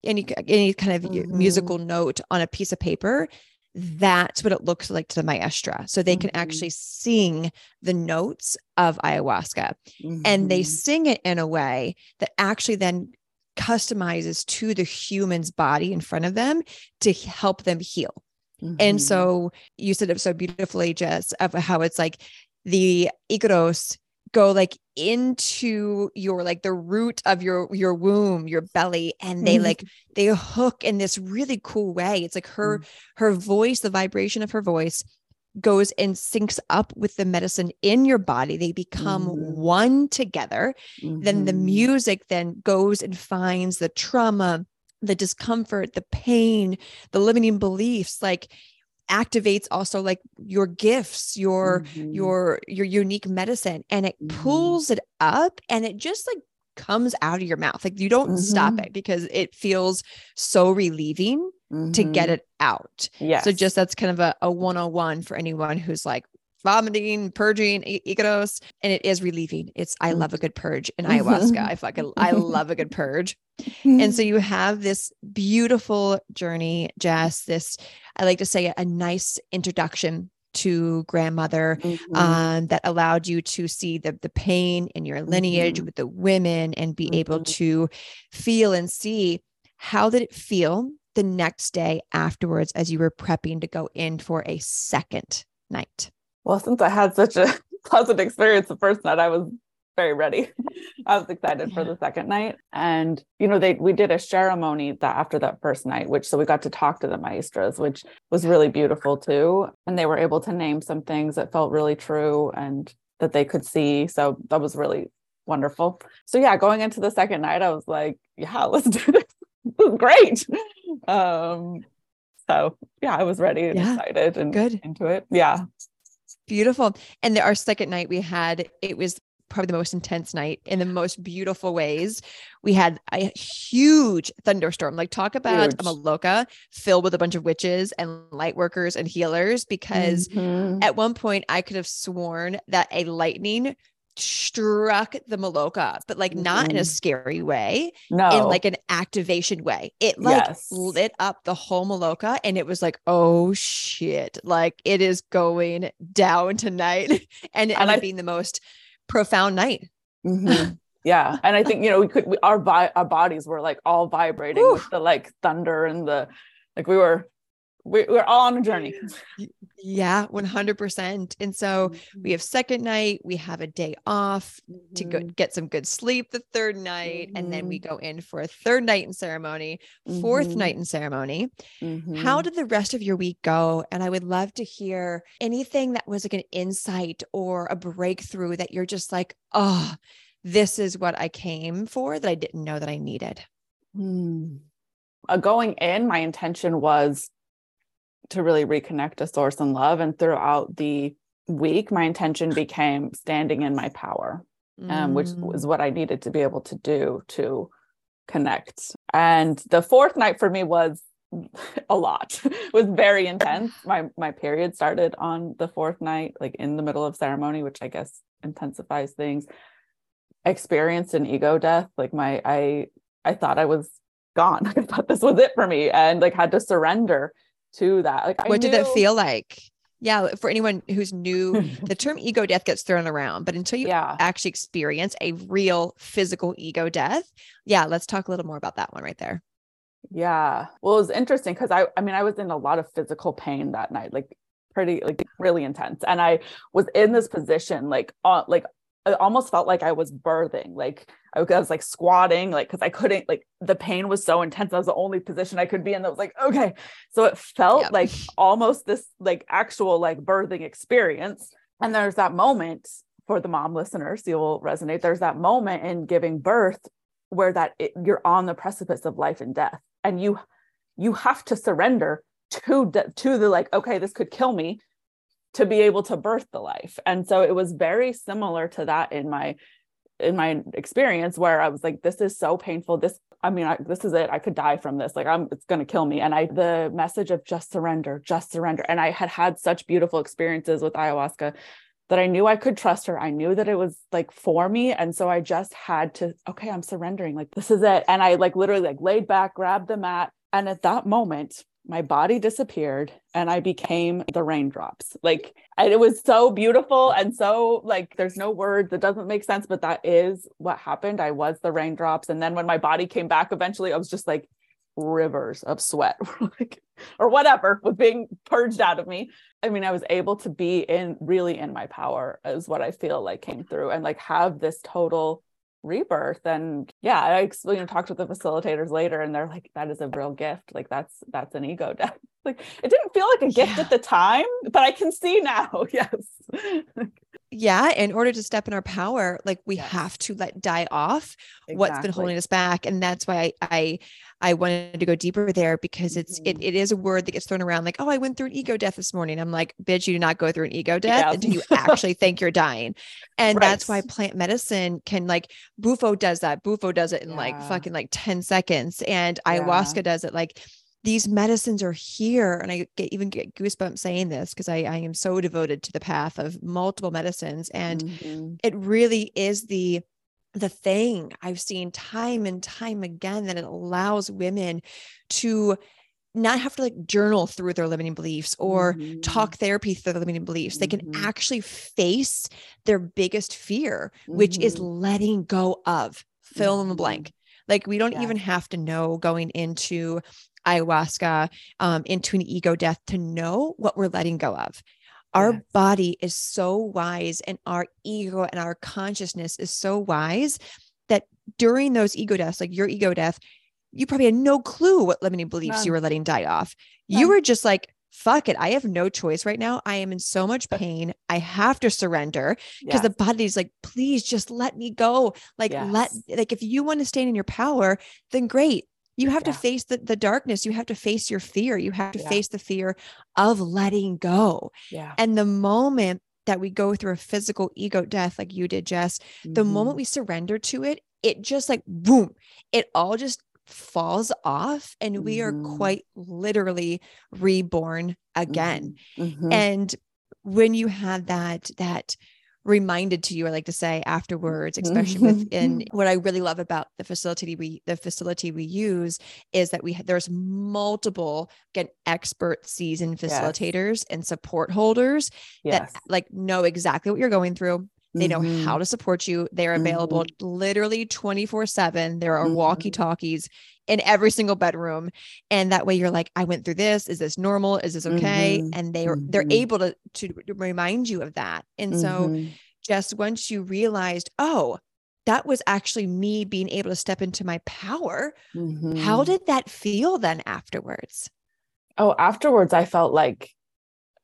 Speaker 2: any any kind of mm-hmm. musical note on a piece of paper that's what it looks like to the maestra. So they can mm-hmm. actually sing the notes of ayahuasca mm-hmm. and they mm-hmm. sing it in a way that actually then customizes to the human's body in front of them to help them heal. Mm-hmm. And so you said it so beautifully, Jess, of how it's like the Icaros go like into your like the root of your your womb your belly and they mm-hmm. like they hook in this really cool way it's like her mm-hmm. her voice the vibration of her voice goes and syncs up with the medicine in your body they become mm-hmm. one together then the mm-hmm. music then goes and finds the trauma the discomfort the pain the limiting beliefs like activates also like your gifts your mm-hmm. your your unique medicine and it mm-hmm. pulls it up and it just like comes out of your mouth like you don't mm-hmm. stop it because it feels so relieving to get mm-hmm. it out yeah so just that's kind of a, a 101 for anyone who's like vomiting, purging, Icaros, and it is relieving. It's I love a good purge in ayahuasca. I fucking I love a good purge. And so you have this beautiful journey, Jess. This I like to say a nice introduction to grandmother mm-hmm. um, that allowed you to see the the pain in your lineage mm-hmm. with the women and be mm-hmm. able to feel and see how did it feel the next day afterwards as you were prepping to go in for a second night
Speaker 1: well, since I had such a pleasant experience the first night, I was very ready. I was excited yeah. for the second night. And, you know, they we did a ceremony that after that first night, which so we got to talk to the maestras, which was really beautiful too. And they were able to name some things that felt really true and that they could see. So that was really wonderful. So yeah, going into the second night, I was like, yeah, let's do this. this is great. Um, so yeah, I was ready and yeah. excited and
Speaker 2: good
Speaker 1: into it. Yeah.
Speaker 2: Beautiful. And our second night we had, it was probably the most intense night in the most beautiful ways. We had a huge thunderstorm. Like talk about huge. a Maloka filled with a bunch of witches and light workers and healers because mm-hmm. at one point I could have sworn that a lightning struck the Maloka, but like not in a scary way, no, in like an activation way. It like yes. lit up the whole Maloka and it was like, oh shit, like it is going down tonight. and it ended up being the most profound night.
Speaker 1: Mm-hmm. yeah. And I think, you know, we could, we, our, our bodies were like all vibrating with the like thunder and the, like we were we, we're all on a journey.
Speaker 2: Yeah, 100%. And so mm-hmm. we have second night, we have a day off mm-hmm. to go mm-hmm. get some good sleep the third night. Mm-hmm. And then we mm-hmm. go in for a third night in ceremony, 4th mm-hmm. night in ceremony. How did the rest of your week go? And I would love to hear anything that was like an insight or a breakthrough that you're just like, oh, this is what I came for that I didn't know that I needed.
Speaker 1: Mm. Uh, going in, my intention was to really reconnect to source and love. And throughout the week, my intention became standing in my power, mm. um, which was mm. what I needed to be able to do to connect. And the fourth night for me was a lot. it was very intense. My my period started on the fourth night, like in the middle of ceremony, which I guess intensifies things. Experienced an ego death. Like my I I thought I was gone. I thought this was it for me and like had to surrender to that. Like,
Speaker 2: what did that feel like? Yeah, for anyone who's new, the term ego death gets thrown around, but until you yeah. actually experience a real physical ego death, yeah, let's talk a little more about that one right there.
Speaker 1: Yeah. Well, it was interesting because I I mean, I was in a lot of physical pain that night, like pretty like really intense. And I was in this position like uh, like it almost felt like I was birthing. Like I was like squatting, like because I couldn't, like the pain was so intense. That was the only position I could be in. That was like, okay. So it felt yep. like almost this like actual like birthing experience. And there's that moment for the mom listeners, you'll resonate. There's that moment in giving birth where that it, you're on the precipice of life and death. And you you have to surrender to de- to the like, okay, this could kill me to be able to birth the life. And so it was very similar to that in my in my experience where I was like, this is so painful. This, I mean, I, this is it. I could die from this. Like, I'm, it's going to kill me. And I, the message of just surrender, just surrender. And I had had such beautiful experiences with ayahuasca that I knew I could trust her. I knew that it was like for me. And so I just had to, okay, I'm surrendering. Like, this is it. And I like literally like laid back, grabbed the mat. And at that moment, my body disappeared and I became the raindrops. Like and it was so beautiful and so like there's no words that doesn't make sense, but that is what happened. I was the raindrops. And then when my body came back eventually, I was just like rivers of sweat like, or whatever was being purged out of me. I mean, I was able to be in really in my power is what I feel like came through and like have this total rebirth and yeah i you know talked with the facilitators later and they're like that is a real gift like that's that's an ego death like it didn't feel like a gift yeah. at the time but i can see now yes
Speaker 2: yeah in order to step in our power like we yes. have to let die off exactly. what's been holding us back and that's why I, I i wanted to go deeper there because it's mm-hmm. it, it is a word that gets thrown around like oh i went through an ego death this morning i'm like bitch you do not go through an ego death yes. until you actually think you're dying and right. that's why plant medicine can like bufo does that bufo does it in yeah. like fucking like 10 seconds and yeah. ayahuasca does it like these medicines are here and i get even get goosebumps saying this because I, I am so devoted to the path of multiple medicines and mm-hmm. it really is the the thing i've seen time and time again that it allows women to not have to like journal through their limiting beliefs or mm-hmm. talk therapy through their limiting beliefs. Mm-hmm. They can mm-hmm. actually face their biggest fear, mm-hmm. which is mm-hmm. letting go of fill in the mm-hmm. blank. Like we don't yeah. even have to know going into ayahuasca um, into an ego death to know what we're letting go of. Our yes. body is so wise, and our ego and our consciousness is so wise that during those ego deaths, like your ego death, you probably had no clue what limiting beliefs None. you were letting die off. None. You were just like, fuck it. I have no choice right now. I am in so much pain. I have to surrender because yes. the body's like, please just let me go. Like, yes. let, like, if you want to stand in your power, then great you have yeah. to face the, the darkness you have to face your fear you have to yeah. face the fear of letting go
Speaker 1: yeah
Speaker 2: and the moment that we go through a physical ego death like you did jess the
Speaker 1: Mhm.
Speaker 2: moment we surrender to it it just like boom it all just falls off and we are
Speaker 1: Mhm.
Speaker 2: quite literally reborn again
Speaker 1: Mhm.
Speaker 2: and when you have that that reminded to you i like to say afterwards mm-hmm. especially within mm-hmm. what i really love about the facility we the facility we use is that we there's multiple again expert seasoned
Speaker 1: Yes.
Speaker 2: facilitators and support holders
Speaker 1: yes.
Speaker 2: that like know exactly what you're going through they know
Speaker 1: Mhm.
Speaker 2: how to support you they're available literally 24 7 there are
Speaker 1: Mhm.
Speaker 2: walkie talkies in every single bedroom and that way you're like i went through this is this normal is this okay
Speaker 1: Mhm.
Speaker 2: and they are they're
Speaker 1: Mhm.
Speaker 2: able to to remind you of that and so
Speaker 1: Mhm.
Speaker 2: just once you realized oh that was actually me being able to step into my power how did that feel then afterwards
Speaker 1: oh afterwards i felt like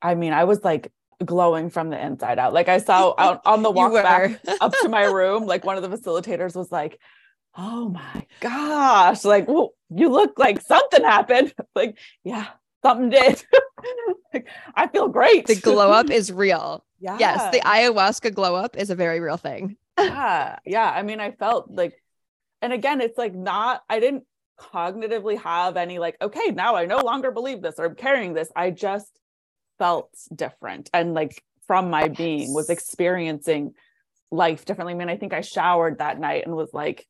Speaker 1: i mean i was like glowing from the inside out. Like i saw out on the walk back up to my room like one of the facilitators was like oh my gosh like well, you look like something happened. Like yeah something did. Like, i feel great.
Speaker 2: The glow up is real.
Speaker 1: Yeah.
Speaker 2: Yes the ayahuasca glow up is a very real thing.
Speaker 1: Yeah yeah i mean i felt like and again it's like not i didn't cognitively have any like okay now i no longer believe this or i'm carrying this. I just felt different. And like from my being was experiencing life differently. I mean i think i showered that night and was like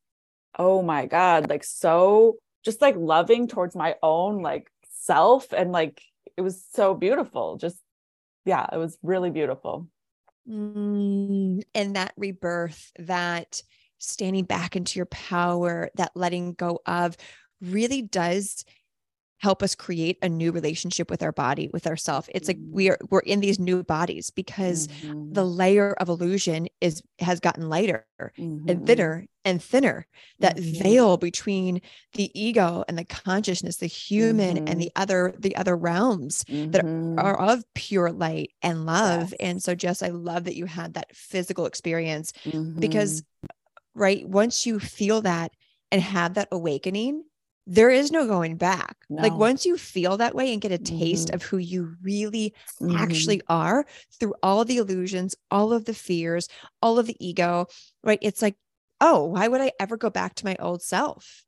Speaker 1: oh my god like so just like loving towards my own like self. And like it was so beautiful. Just yeah it was really beautiful.
Speaker 2: Mm, and that rebirth, that standing back into your power, that letting go of really does help us create a new relationship with our body, with ourself. It's like we are we're in these new bodies because
Speaker 1: Mhm.
Speaker 2: the layer of illusion is has gotten lighter
Speaker 1: Mhm.
Speaker 2: and thinner and thinner. That
Speaker 1: Mhm.
Speaker 2: veil between the ego and the consciousness, the human and
Speaker 1: Mhm.
Speaker 2: the other the other realms that are of pure light and love.
Speaker 1: Yes.
Speaker 2: And so, Jess, I love that you had that physical experience
Speaker 1: Mm-hmm.
Speaker 2: because, right, once you feel that and have that awakening, there is no going back. Like, once you feel that way and get a taste
Speaker 1: Mhm.
Speaker 2: of who you really
Speaker 1: Mhm.
Speaker 2: actually are through all the illusions, all of the fears, all of the ego, right? It's like, oh, why would I ever go back to my old self?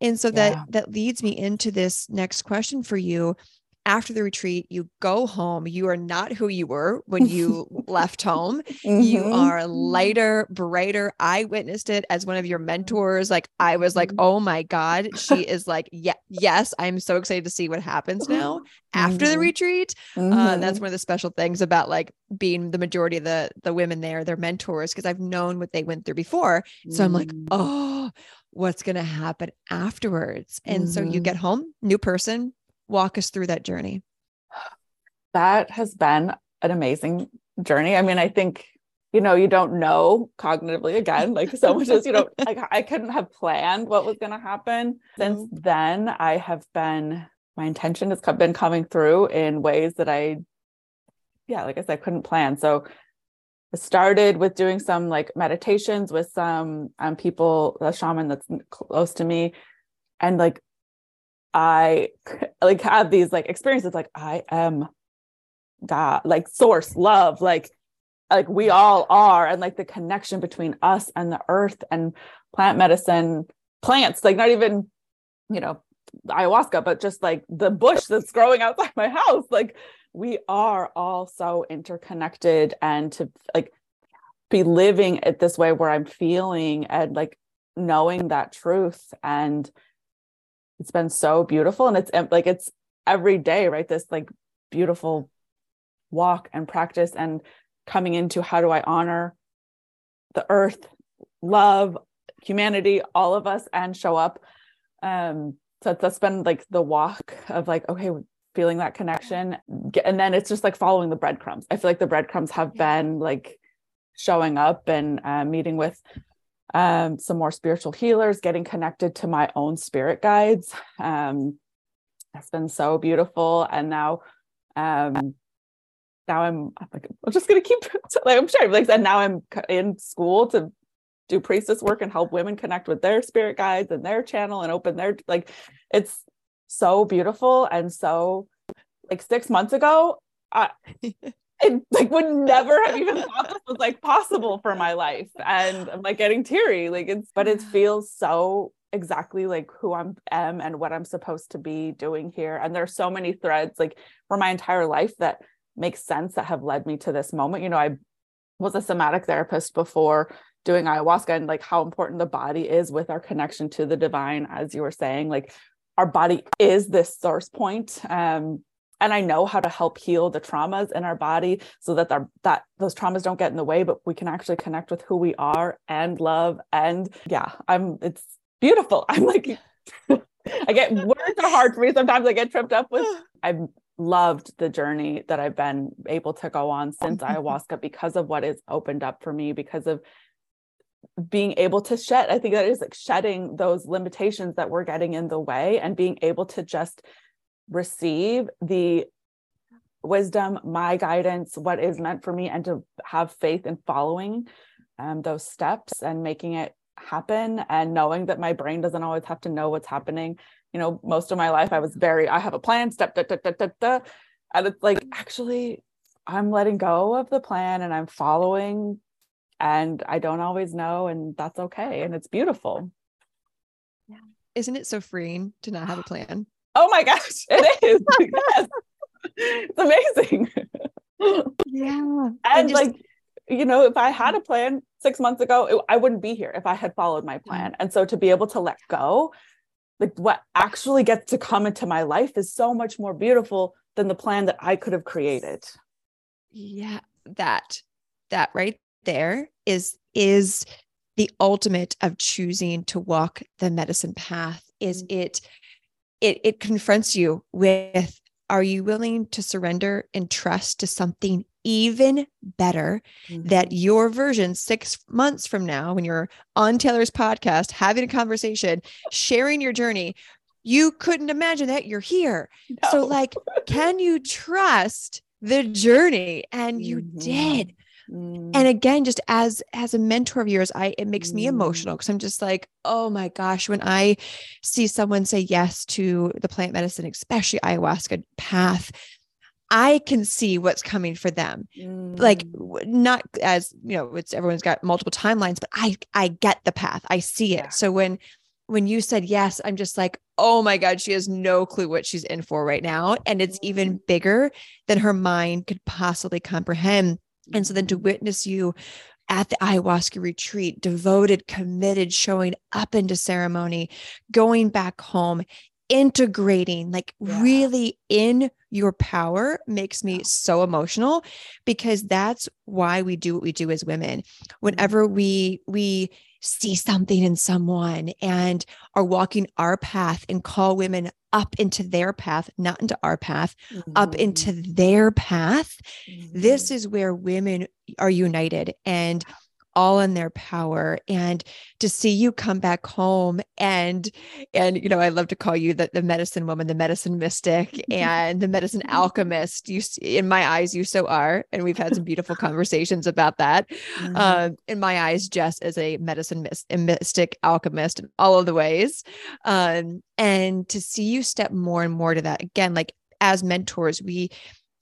Speaker 2: And so that that leads me into this next question for you. After the retreat, you go home. You are not who you were when you left home. You
Speaker 1: Mhm.
Speaker 2: are lighter, brighter. I witnessed it as one of your mentors. Like I was like,
Speaker 1: Mhm.
Speaker 2: oh my God. She is like, yeah, yes, I'm so excited to see what happens now after the
Speaker 1: Mhm.
Speaker 2: retreat. Uh, that's
Speaker 1: Mhm.
Speaker 2: one of the special things about like being the majority of the the women there, their mentors, because I've known what they went through before. So I'm like,
Speaker 1: Mm.
Speaker 2: oh, what's gonna happen afterwards? And so you
Speaker 1: Mhm.
Speaker 2: get home, new person. Walk us through that journey.
Speaker 1: that has been an amazing journey. I mean, I think you know you don't know cognitively again like so much as you know like i couldn't have planned what was going to happen since then i have been my intention has been coming through in ways that i yeah like i said I couldn't plan so I started with doing some like meditations with some um, people a shaman that's close to me and like i like have these like experiences like i am god like source love like like we all are and like the connection between us and the earth and plant medicine plants like not even you know ayahuasca but just like the bush that's growing outside my house like we are all so interconnected and to like be living it this way where i'm feeling and like knowing that truth and it's been so beautiful and it's like it's every day right this like beautiful walk and practice and coming into how do I honor the earth, love, humanity, all of us, and show up. Um, so that's been like the walk of like, okay, feeling that connection. And then it's just like following the breadcrumbs. I feel like the breadcrumbs have been like showing up and uh, meeting with um, some more spiritual healers, getting connected to my own spirit guides. Um, that's been so beautiful. And now, um, now I'm, I'm like, I'm just gonna keep like I'm sure like and now I'm in school to do priestess work and help women connect with their spirit guides and their channel and open their like it's so beautiful and so like six months ago I it like would never have even thought this was like possible for my life. And I'm like getting teary. Like it's but it feels so exactly like who I am and what I'm supposed to be doing here. And there's so many threads like for my entire life that make sense that have led me to this moment. You know, I was a somatic therapist before doing ayahuasca and like how important the body is with our connection to the divine as you were saying like our body is this source point um and I know how to help heal the traumas in our body so that our, that those traumas don't get in the way, but we can actually connect with who we are and love. And yeah, I'm it's beautiful. I'm like I get words are hard for me. Sometimes I get tripped up with I've loved the journey that I've been able to go on since ayahuasca because of what is opened up for me, because of being able to shed. I think that is like shedding those limitations that we're getting in the way and being able to just receive the wisdom, my guidance, what is meant for me, and to have faith in following um, those steps and making it happen and knowing that my brain doesn't always have to know what's happening. You know, most of my life I was very, I have a plan, step, da, da, da, da, da. And it's like, actually, I'm letting go of the plan and I'm following, and I don't always know, and that's okay. And it's beautiful.
Speaker 2: Yeah. Isn't it so freeing to not have a plan?
Speaker 1: Oh my gosh, it is. yes. It's amazing.
Speaker 2: Yeah.
Speaker 1: And just, like, you know, if I had a plan six months ago, it, I wouldn't be here if I had followed my plan. And so to be able to let go, like what actually gets to come into my life is so much more beautiful than the plan that I could have created.
Speaker 2: Yeah, that that right there is is the ultimate of choosing to walk the medicine path is mm-hmm. it it it confronts you with are you willing to surrender and trust to something even better mm-hmm. that your version six months from now when you're on taylor's podcast having a conversation sharing your journey you couldn't imagine that you're here no. so like can you trust the journey and mm-hmm. you did Mm. And again, just as as a mentor of yours, I it makes mm. me emotional because I'm just like, oh my gosh, when I see someone say yes to the plant medicine, especially ayahuasca path, I can see what's coming for them. Mm. Like not as, you know, it's everyone's got multiple timelines, but I I get the path. I see it. Yeah. So when when you said yes, I'm just like, oh my God, she has no clue what she's in for right now. And it's even mm. bigger than her mind could possibly comprehend. And so then to witness you at the ayahuasca retreat, devoted, committed, showing up into ceremony, going back home, integrating, like yeah. really in your power makes me so emotional because that's why we do what we do as women. Mm-hmm. Whenever we we see something in someone and are walking our path and call women up into their path, not into our path, mm-hmm. up into their path. Mm-hmm. This is where women are united and all in their power and to see you come back home and and you know i love to call you the, the medicine woman the medicine mystic and the medicine alchemist. You in my eyes you so are and we've had some beautiful conversations about that. Mm-hmm. um, in my eyes jess is a medicine mystic alchemist in all of the ways. Um, and to see you step more and more to that again like as mentors we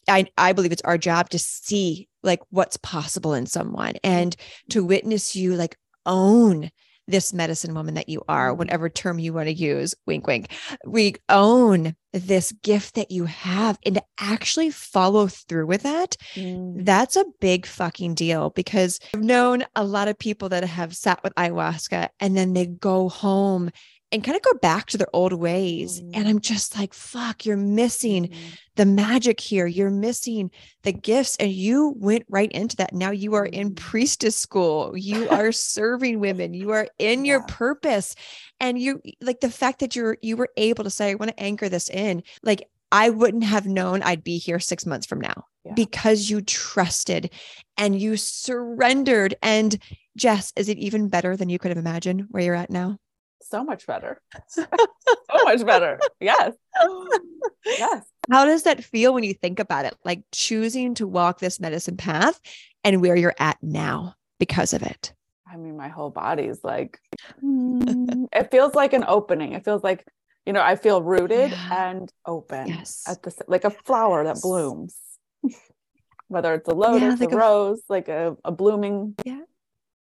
Speaker 2: I, I believe it's our job to see like what's possible in someone and to witness you like own this medicine woman that you are, mm-hmm. whatever term you want to use, wink, wink. We own this gift that you have and to actually follow through with that. Mm. That's a big fucking deal because I've known a lot of people that have sat with ayahuasca and then they go home and kind of go back to their old ways. Mm. And I'm just like, fuck, you're missing mm. the magic here. You're missing the gifts. And you went right into that. Now you are in mm. priestess school. You are serving women. You are in yeah. your purpose. And you like the fact that you're you were able to say, I want to anchor this in. Like I wouldn't have known I'd be here six months from now yeah. because you trusted and you surrendered. And Jess, is it even better than you could have imagined where you're at now?
Speaker 1: So much better. so much better. Yes. Yes.
Speaker 2: How does that feel when you think about it? Like choosing to walk this medicine path and where you're at now because of it.
Speaker 1: I mean, my whole body's like, mm, it feels like an opening. It feels like, you know, I feel rooted yeah. and open
Speaker 2: yes.
Speaker 1: at the like a flower that blooms. whether it's a lotus,
Speaker 2: Yeah, like
Speaker 1: a
Speaker 2: a-
Speaker 1: rose, like a, a blooming.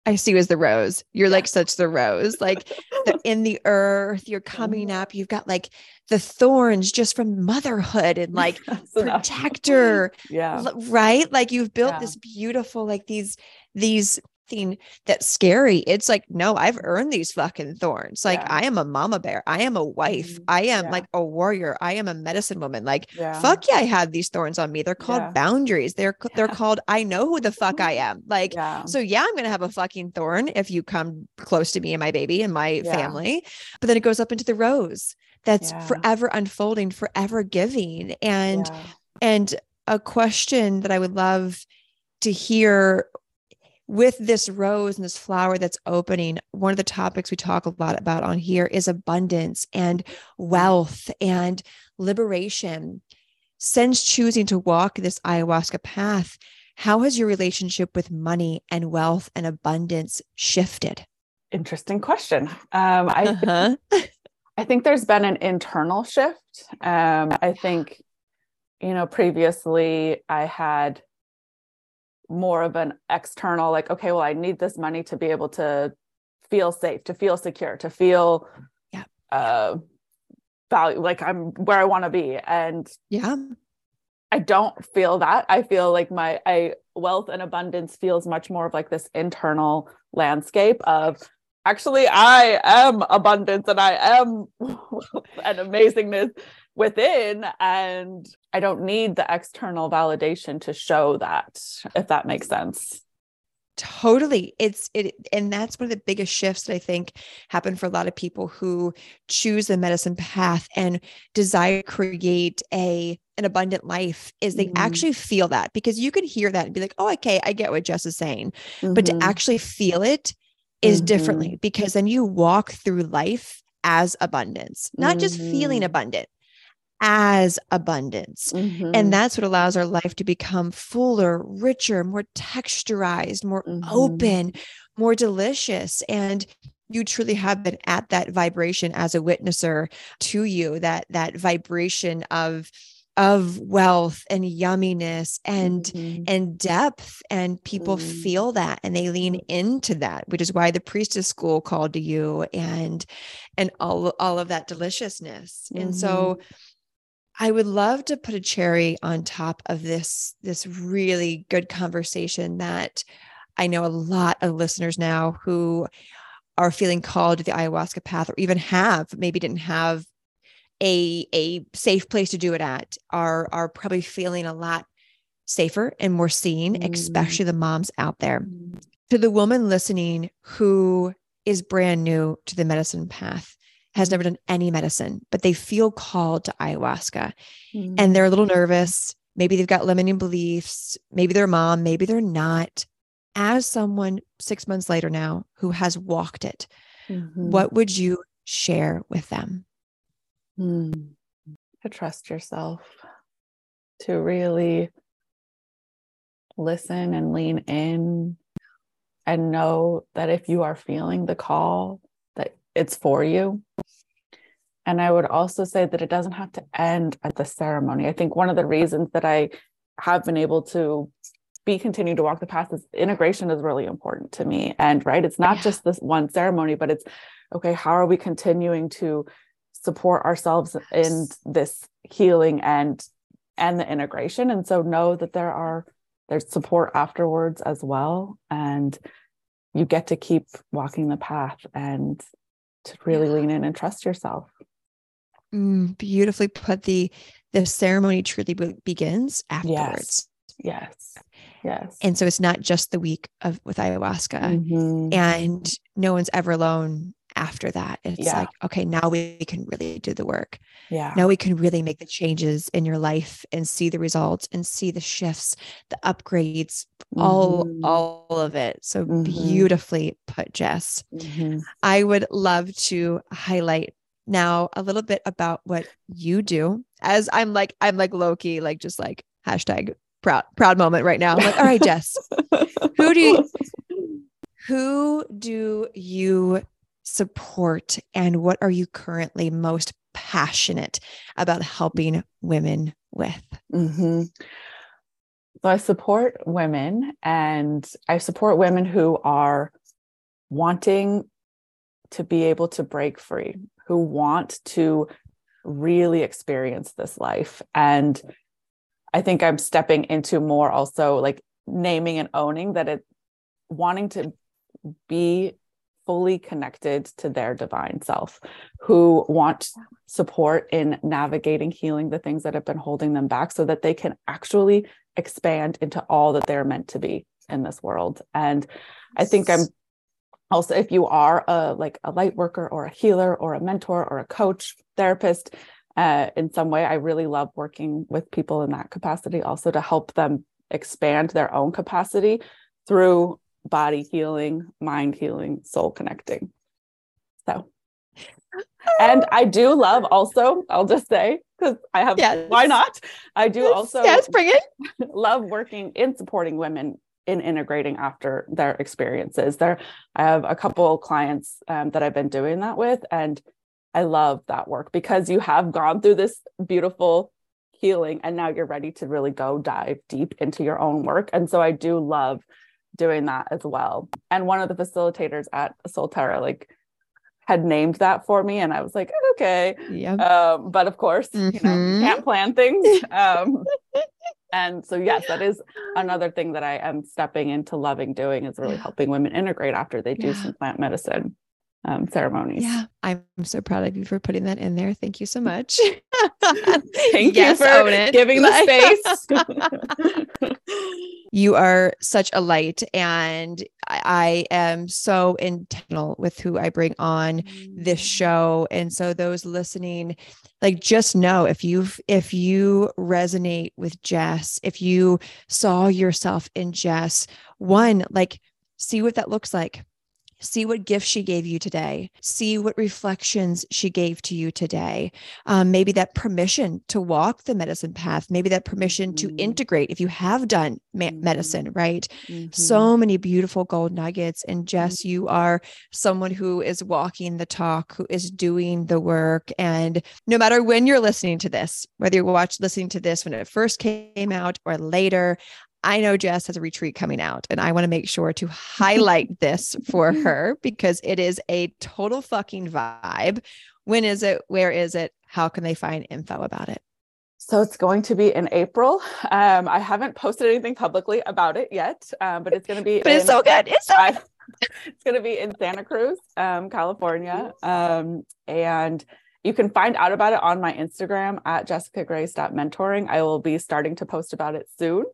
Speaker 2: I see you as the rose. You're
Speaker 1: Yeah.
Speaker 2: like such the rose, like the, in the earth. You're coming up. You've got like the thorns just from motherhood and like protector,
Speaker 1: Yeah.
Speaker 2: right? Like you've built
Speaker 1: Yeah.
Speaker 2: this beautiful, like these, these thing that's scary. It's like, no, I've earned these fucking thorns. Like
Speaker 1: Yeah.
Speaker 2: I am a mama bear. I am a wife.
Speaker 1: Mhm.
Speaker 2: I am
Speaker 1: Yeah.
Speaker 2: like a warrior. I am a medicine woman. Like
Speaker 1: Yeah.
Speaker 2: fuck yeah, I have these thorns on me. They're called boundaries. They're they're called I know who the fuck I am. Like so yeah, I'm gonna have a fucking thorn if you come close to me and my baby and my family. But then it goes up into the rose that's forever unfolding, forever giving. And and a question that I would love to hear with this rose and this flower that's opening, one of the topics we talk a lot about on here is abundance and wealth and liberation. Since choosing to walk this ayahuasca path, how has your relationship with money and wealth and abundance shifted?
Speaker 1: Interesting question. Um, I
Speaker 2: Uh-huh.
Speaker 1: I think there's been an internal shift. Um, I think, you know, previously I had more of an external, like, okay, well, I need this money to be able to feel safe, to feel secure, to feel
Speaker 2: Yeah.
Speaker 1: uh value, like I'm where I want to be. And
Speaker 2: Yeah.
Speaker 1: I don't feel that. I feel like my I wealth and abundance feels much more of like this internal landscape of actually I am abundance and I am an amazingness within and I don't need the external validation to show that if that makes sense.
Speaker 2: Totally. It's it and that's one of the biggest shifts that I think happen for a lot of people who choose the medicine path and desire to create a an abundant life is they
Speaker 1: Mhm.
Speaker 2: actually feel that because you can hear that and be like, oh, okay, I get what Jess is saying. But to
Speaker 1: Mhm.
Speaker 2: actually feel it is
Speaker 1: Mhm.
Speaker 2: differently because then you walk through life as abundance, not just feeling
Speaker 1: Mhm.
Speaker 2: abundant, as abundance.
Speaker 1: Mhm.
Speaker 2: And that's what allows our life to become fuller, richer, more texturized, more
Speaker 1: Mhm.
Speaker 2: open, more delicious. And you truly have been at that vibration as a witnesser to you, that that vibration of of wealth and yumminess and
Speaker 1: Mhm.
Speaker 2: and depth and people
Speaker 1: Mm.
Speaker 2: feel that and they lean into that which is why the priestess school called to you and and all all of that deliciousness and so I would love to put a cherry on top of this this really good conversation that I know a lot of listeners now who are feeling called to the ayahuasca path or even have maybe didn't have a a safe place to do it at are are probably feeling a lot safer and more seen
Speaker 1: Mm.
Speaker 2: especially the moms out there
Speaker 1: Mhm.
Speaker 2: to the woman listening who is brand new to the medicine path has never done any medicine but they feel called to ayahuasca and they're a little nervous. Maybe they've got limiting beliefs. Maybe they're mom, maybe they're not. As someone six months later now who has walked it,
Speaker 1: Mhm.
Speaker 2: what would you share with them?
Speaker 1: Mm. To trust yourself, to really listen and lean in and know that if you are feeling the call, it's for you. And I would also say that it doesn't have to end at the ceremony. I think one of the reasons that I have been able to be continue to walk the path is integration is really important to me. And right, it's not
Speaker 2: Yeah.
Speaker 1: just this one ceremony, but it's okay, how are we continuing to support ourselves in this healing and and the integration? And so know that there are there's support afterwards as well. And you get to keep walking the path and to really
Speaker 2: Yeah.
Speaker 1: lean in and trust yourself.
Speaker 2: Mm, beautifully put. The the ceremony truly be- begins afterwards,
Speaker 1: Yes. Yes. Yes.
Speaker 2: and so it's not just the week of with ayahuasca,
Speaker 1: Mhm.
Speaker 2: and no one's ever alone after that. It's
Speaker 1: Yeah.
Speaker 2: like okay, now we can really do the work.
Speaker 1: yeah.
Speaker 2: now we can really make the changes in your life and see the results and see the shifts the upgrades all
Speaker 1: Mhm.
Speaker 2: all of it so
Speaker 1: Mhm.
Speaker 2: beautifully put jess
Speaker 1: Mhm.
Speaker 2: i would love to highlight now a little bit about what you do as i'm like i'm like loki like just like hashtag proud proud moment right now i'm like all right jess Who do you- who do you support and what are you currently most passionate about helping women with
Speaker 1: hmm So I support women and I support women who are wanting to be able to break free, who want to really experience this life. And I think I'm stepping into more also like naming and owning that it wanting to be fully connected to their divine self, who want support in navigating healing the things that have been holding them back so that they can actually expand into all that they're meant to be in this world. And I think I'm also if you are a like a light worker or a healer or a mentor or a coach, therapist, uh, in some way, I really love working with people in that capacity also to help them expand their own capacity through body healing, mind healing, soul connecting. So, and I do love also, I'll just say, because I have, yes. why not? I do also
Speaker 2: yes, bring it.
Speaker 1: love working in supporting women in integrating after their experiences. There, I have a couple clients um, that I've been doing that with, and I love that work because you have gone through this beautiful healing and now you're ready to really go dive deep into your own work. And so I do love doing that as well. And one of the facilitators at Soltara, like, had named that for me, and I was like, okay. Yeah. Um, but of course, mm-hmm. you know, mm-hmm. can't plan things. Um, and so, yes, that is another thing that I am stepping into loving doing is really helping women integrate after they do yeah. some plant medicine um, ceremonies.
Speaker 2: Yeah, I'm so proud of you for putting that in there. Thank you so much.
Speaker 1: Thank yes, you for giving the
Speaker 2: space. you are such a light, and I, I am so intentional with who I bring on this mm. show. And so, those listening, like, just know if you've if you resonate with Jess, if you saw yourself in Jess, one like see what that looks like see what gifts she gave you today see what reflections she gave to you today um, maybe that permission to walk the medicine path maybe that permission mm-hmm. to integrate if you have done ma- mm-hmm. medicine right mm-hmm. so many beautiful gold nuggets and jess you mm-hmm. are someone who is walking the talk who is doing the work and no matter when you're listening to this whether you're watch listening to this when it first came out or later I know Jess has a retreat coming out, and I want to make sure to highlight this for her because it is a total fucking vibe. When is it? Where is it? How can they find info about it?
Speaker 1: So it's going to be in April. Um, I haven't posted anything publicly about it yet, um, but it's going to be.
Speaker 2: but in, it's so good. It's so
Speaker 1: it's going to be in Santa Cruz, um, California, um, and you can find out about it on my Instagram at Jessica Grace mentoring. I will be starting to post about it soon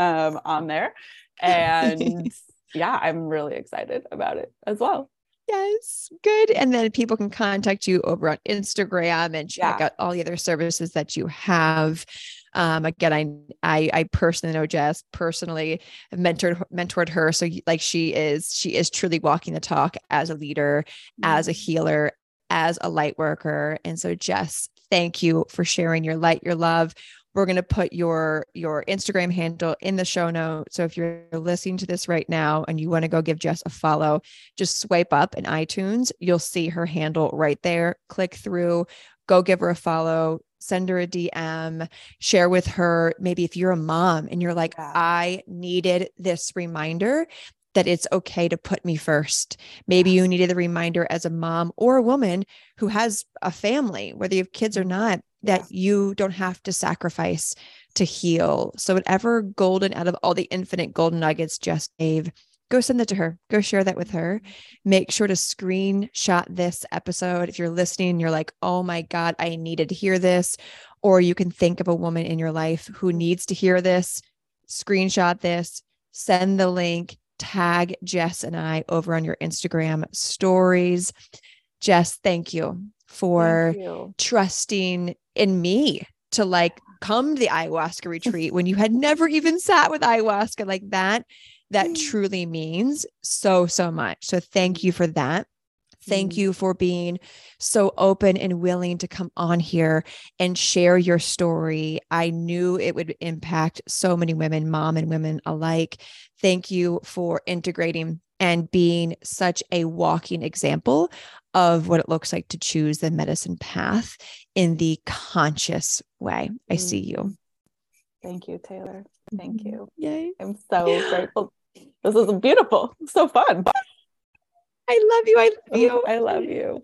Speaker 1: um, on there. And yeah, I'm really excited about it as well.
Speaker 2: Yes, good. And then people can contact you over on Instagram and check yeah. out all the other services that you have. Um, again, I, I, I personally know Jess personally mentored mentored her, so like she is she is truly walking the talk as a leader, mm-hmm. as a mm-hmm. healer, as a light worker. And so, Jess, thank you for sharing your light, your love we're going to put your your instagram handle in the show notes so if you're listening to this right now and you want to go give jess a follow just swipe up in itunes. You'll see her handle right there. Click through go give her a follow send her a dm share with her. Maybe if you're a mom and you're like i needed this reminder that it's okay to put me first. Maybe you needed the reminder as a mom or a woman who has a family, whether you have kids or mm-hmm. not, that you don't have to sacrifice to heal. So, whatever golden out of all the infinite golden nuggets Jess gave, go send that to her. Go share that with her. Mm-hmm. Make sure to screenshot this episode. If you're listening, you're like, oh my God, I needed to hear this. Or you can think of a woman in your life who needs to hear this. Screenshot this, send the link, tag Jess and I over on your Instagram stories. Jess, thank you for trusting in me to like come to the ayahuasca retreat when you had never even sat with ayahuasca like that. That truly means so, so much. So thank you for that. Thank mm. you for being so open and willing to come on here and share your story. I knew it would impact so many women, mom and women alike. Thank you for integrating and being such a walking example of what it looks like to choose the medicine path in the conscious way. I mm. see you.
Speaker 1: Thank you, Taylor. Thank mm-hmm. you.
Speaker 2: Yay.
Speaker 1: I'm so grateful. This is beautiful. So fun.
Speaker 2: I love you. I love you.
Speaker 1: I love you.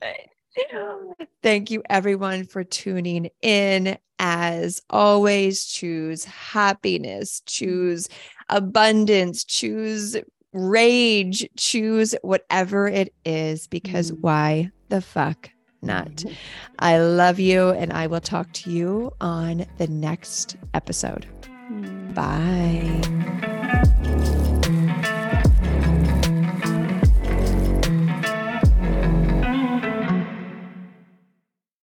Speaker 2: Thank you, everyone, for tuning in. As always, choose happiness, mm-hmm. choose abundance, choose rage, choose whatever it is, because
Speaker 1: Mm.
Speaker 2: why the fuck not? I love you, and I will talk to you on the next episode.
Speaker 1: Mm.
Speaker 2: Bye.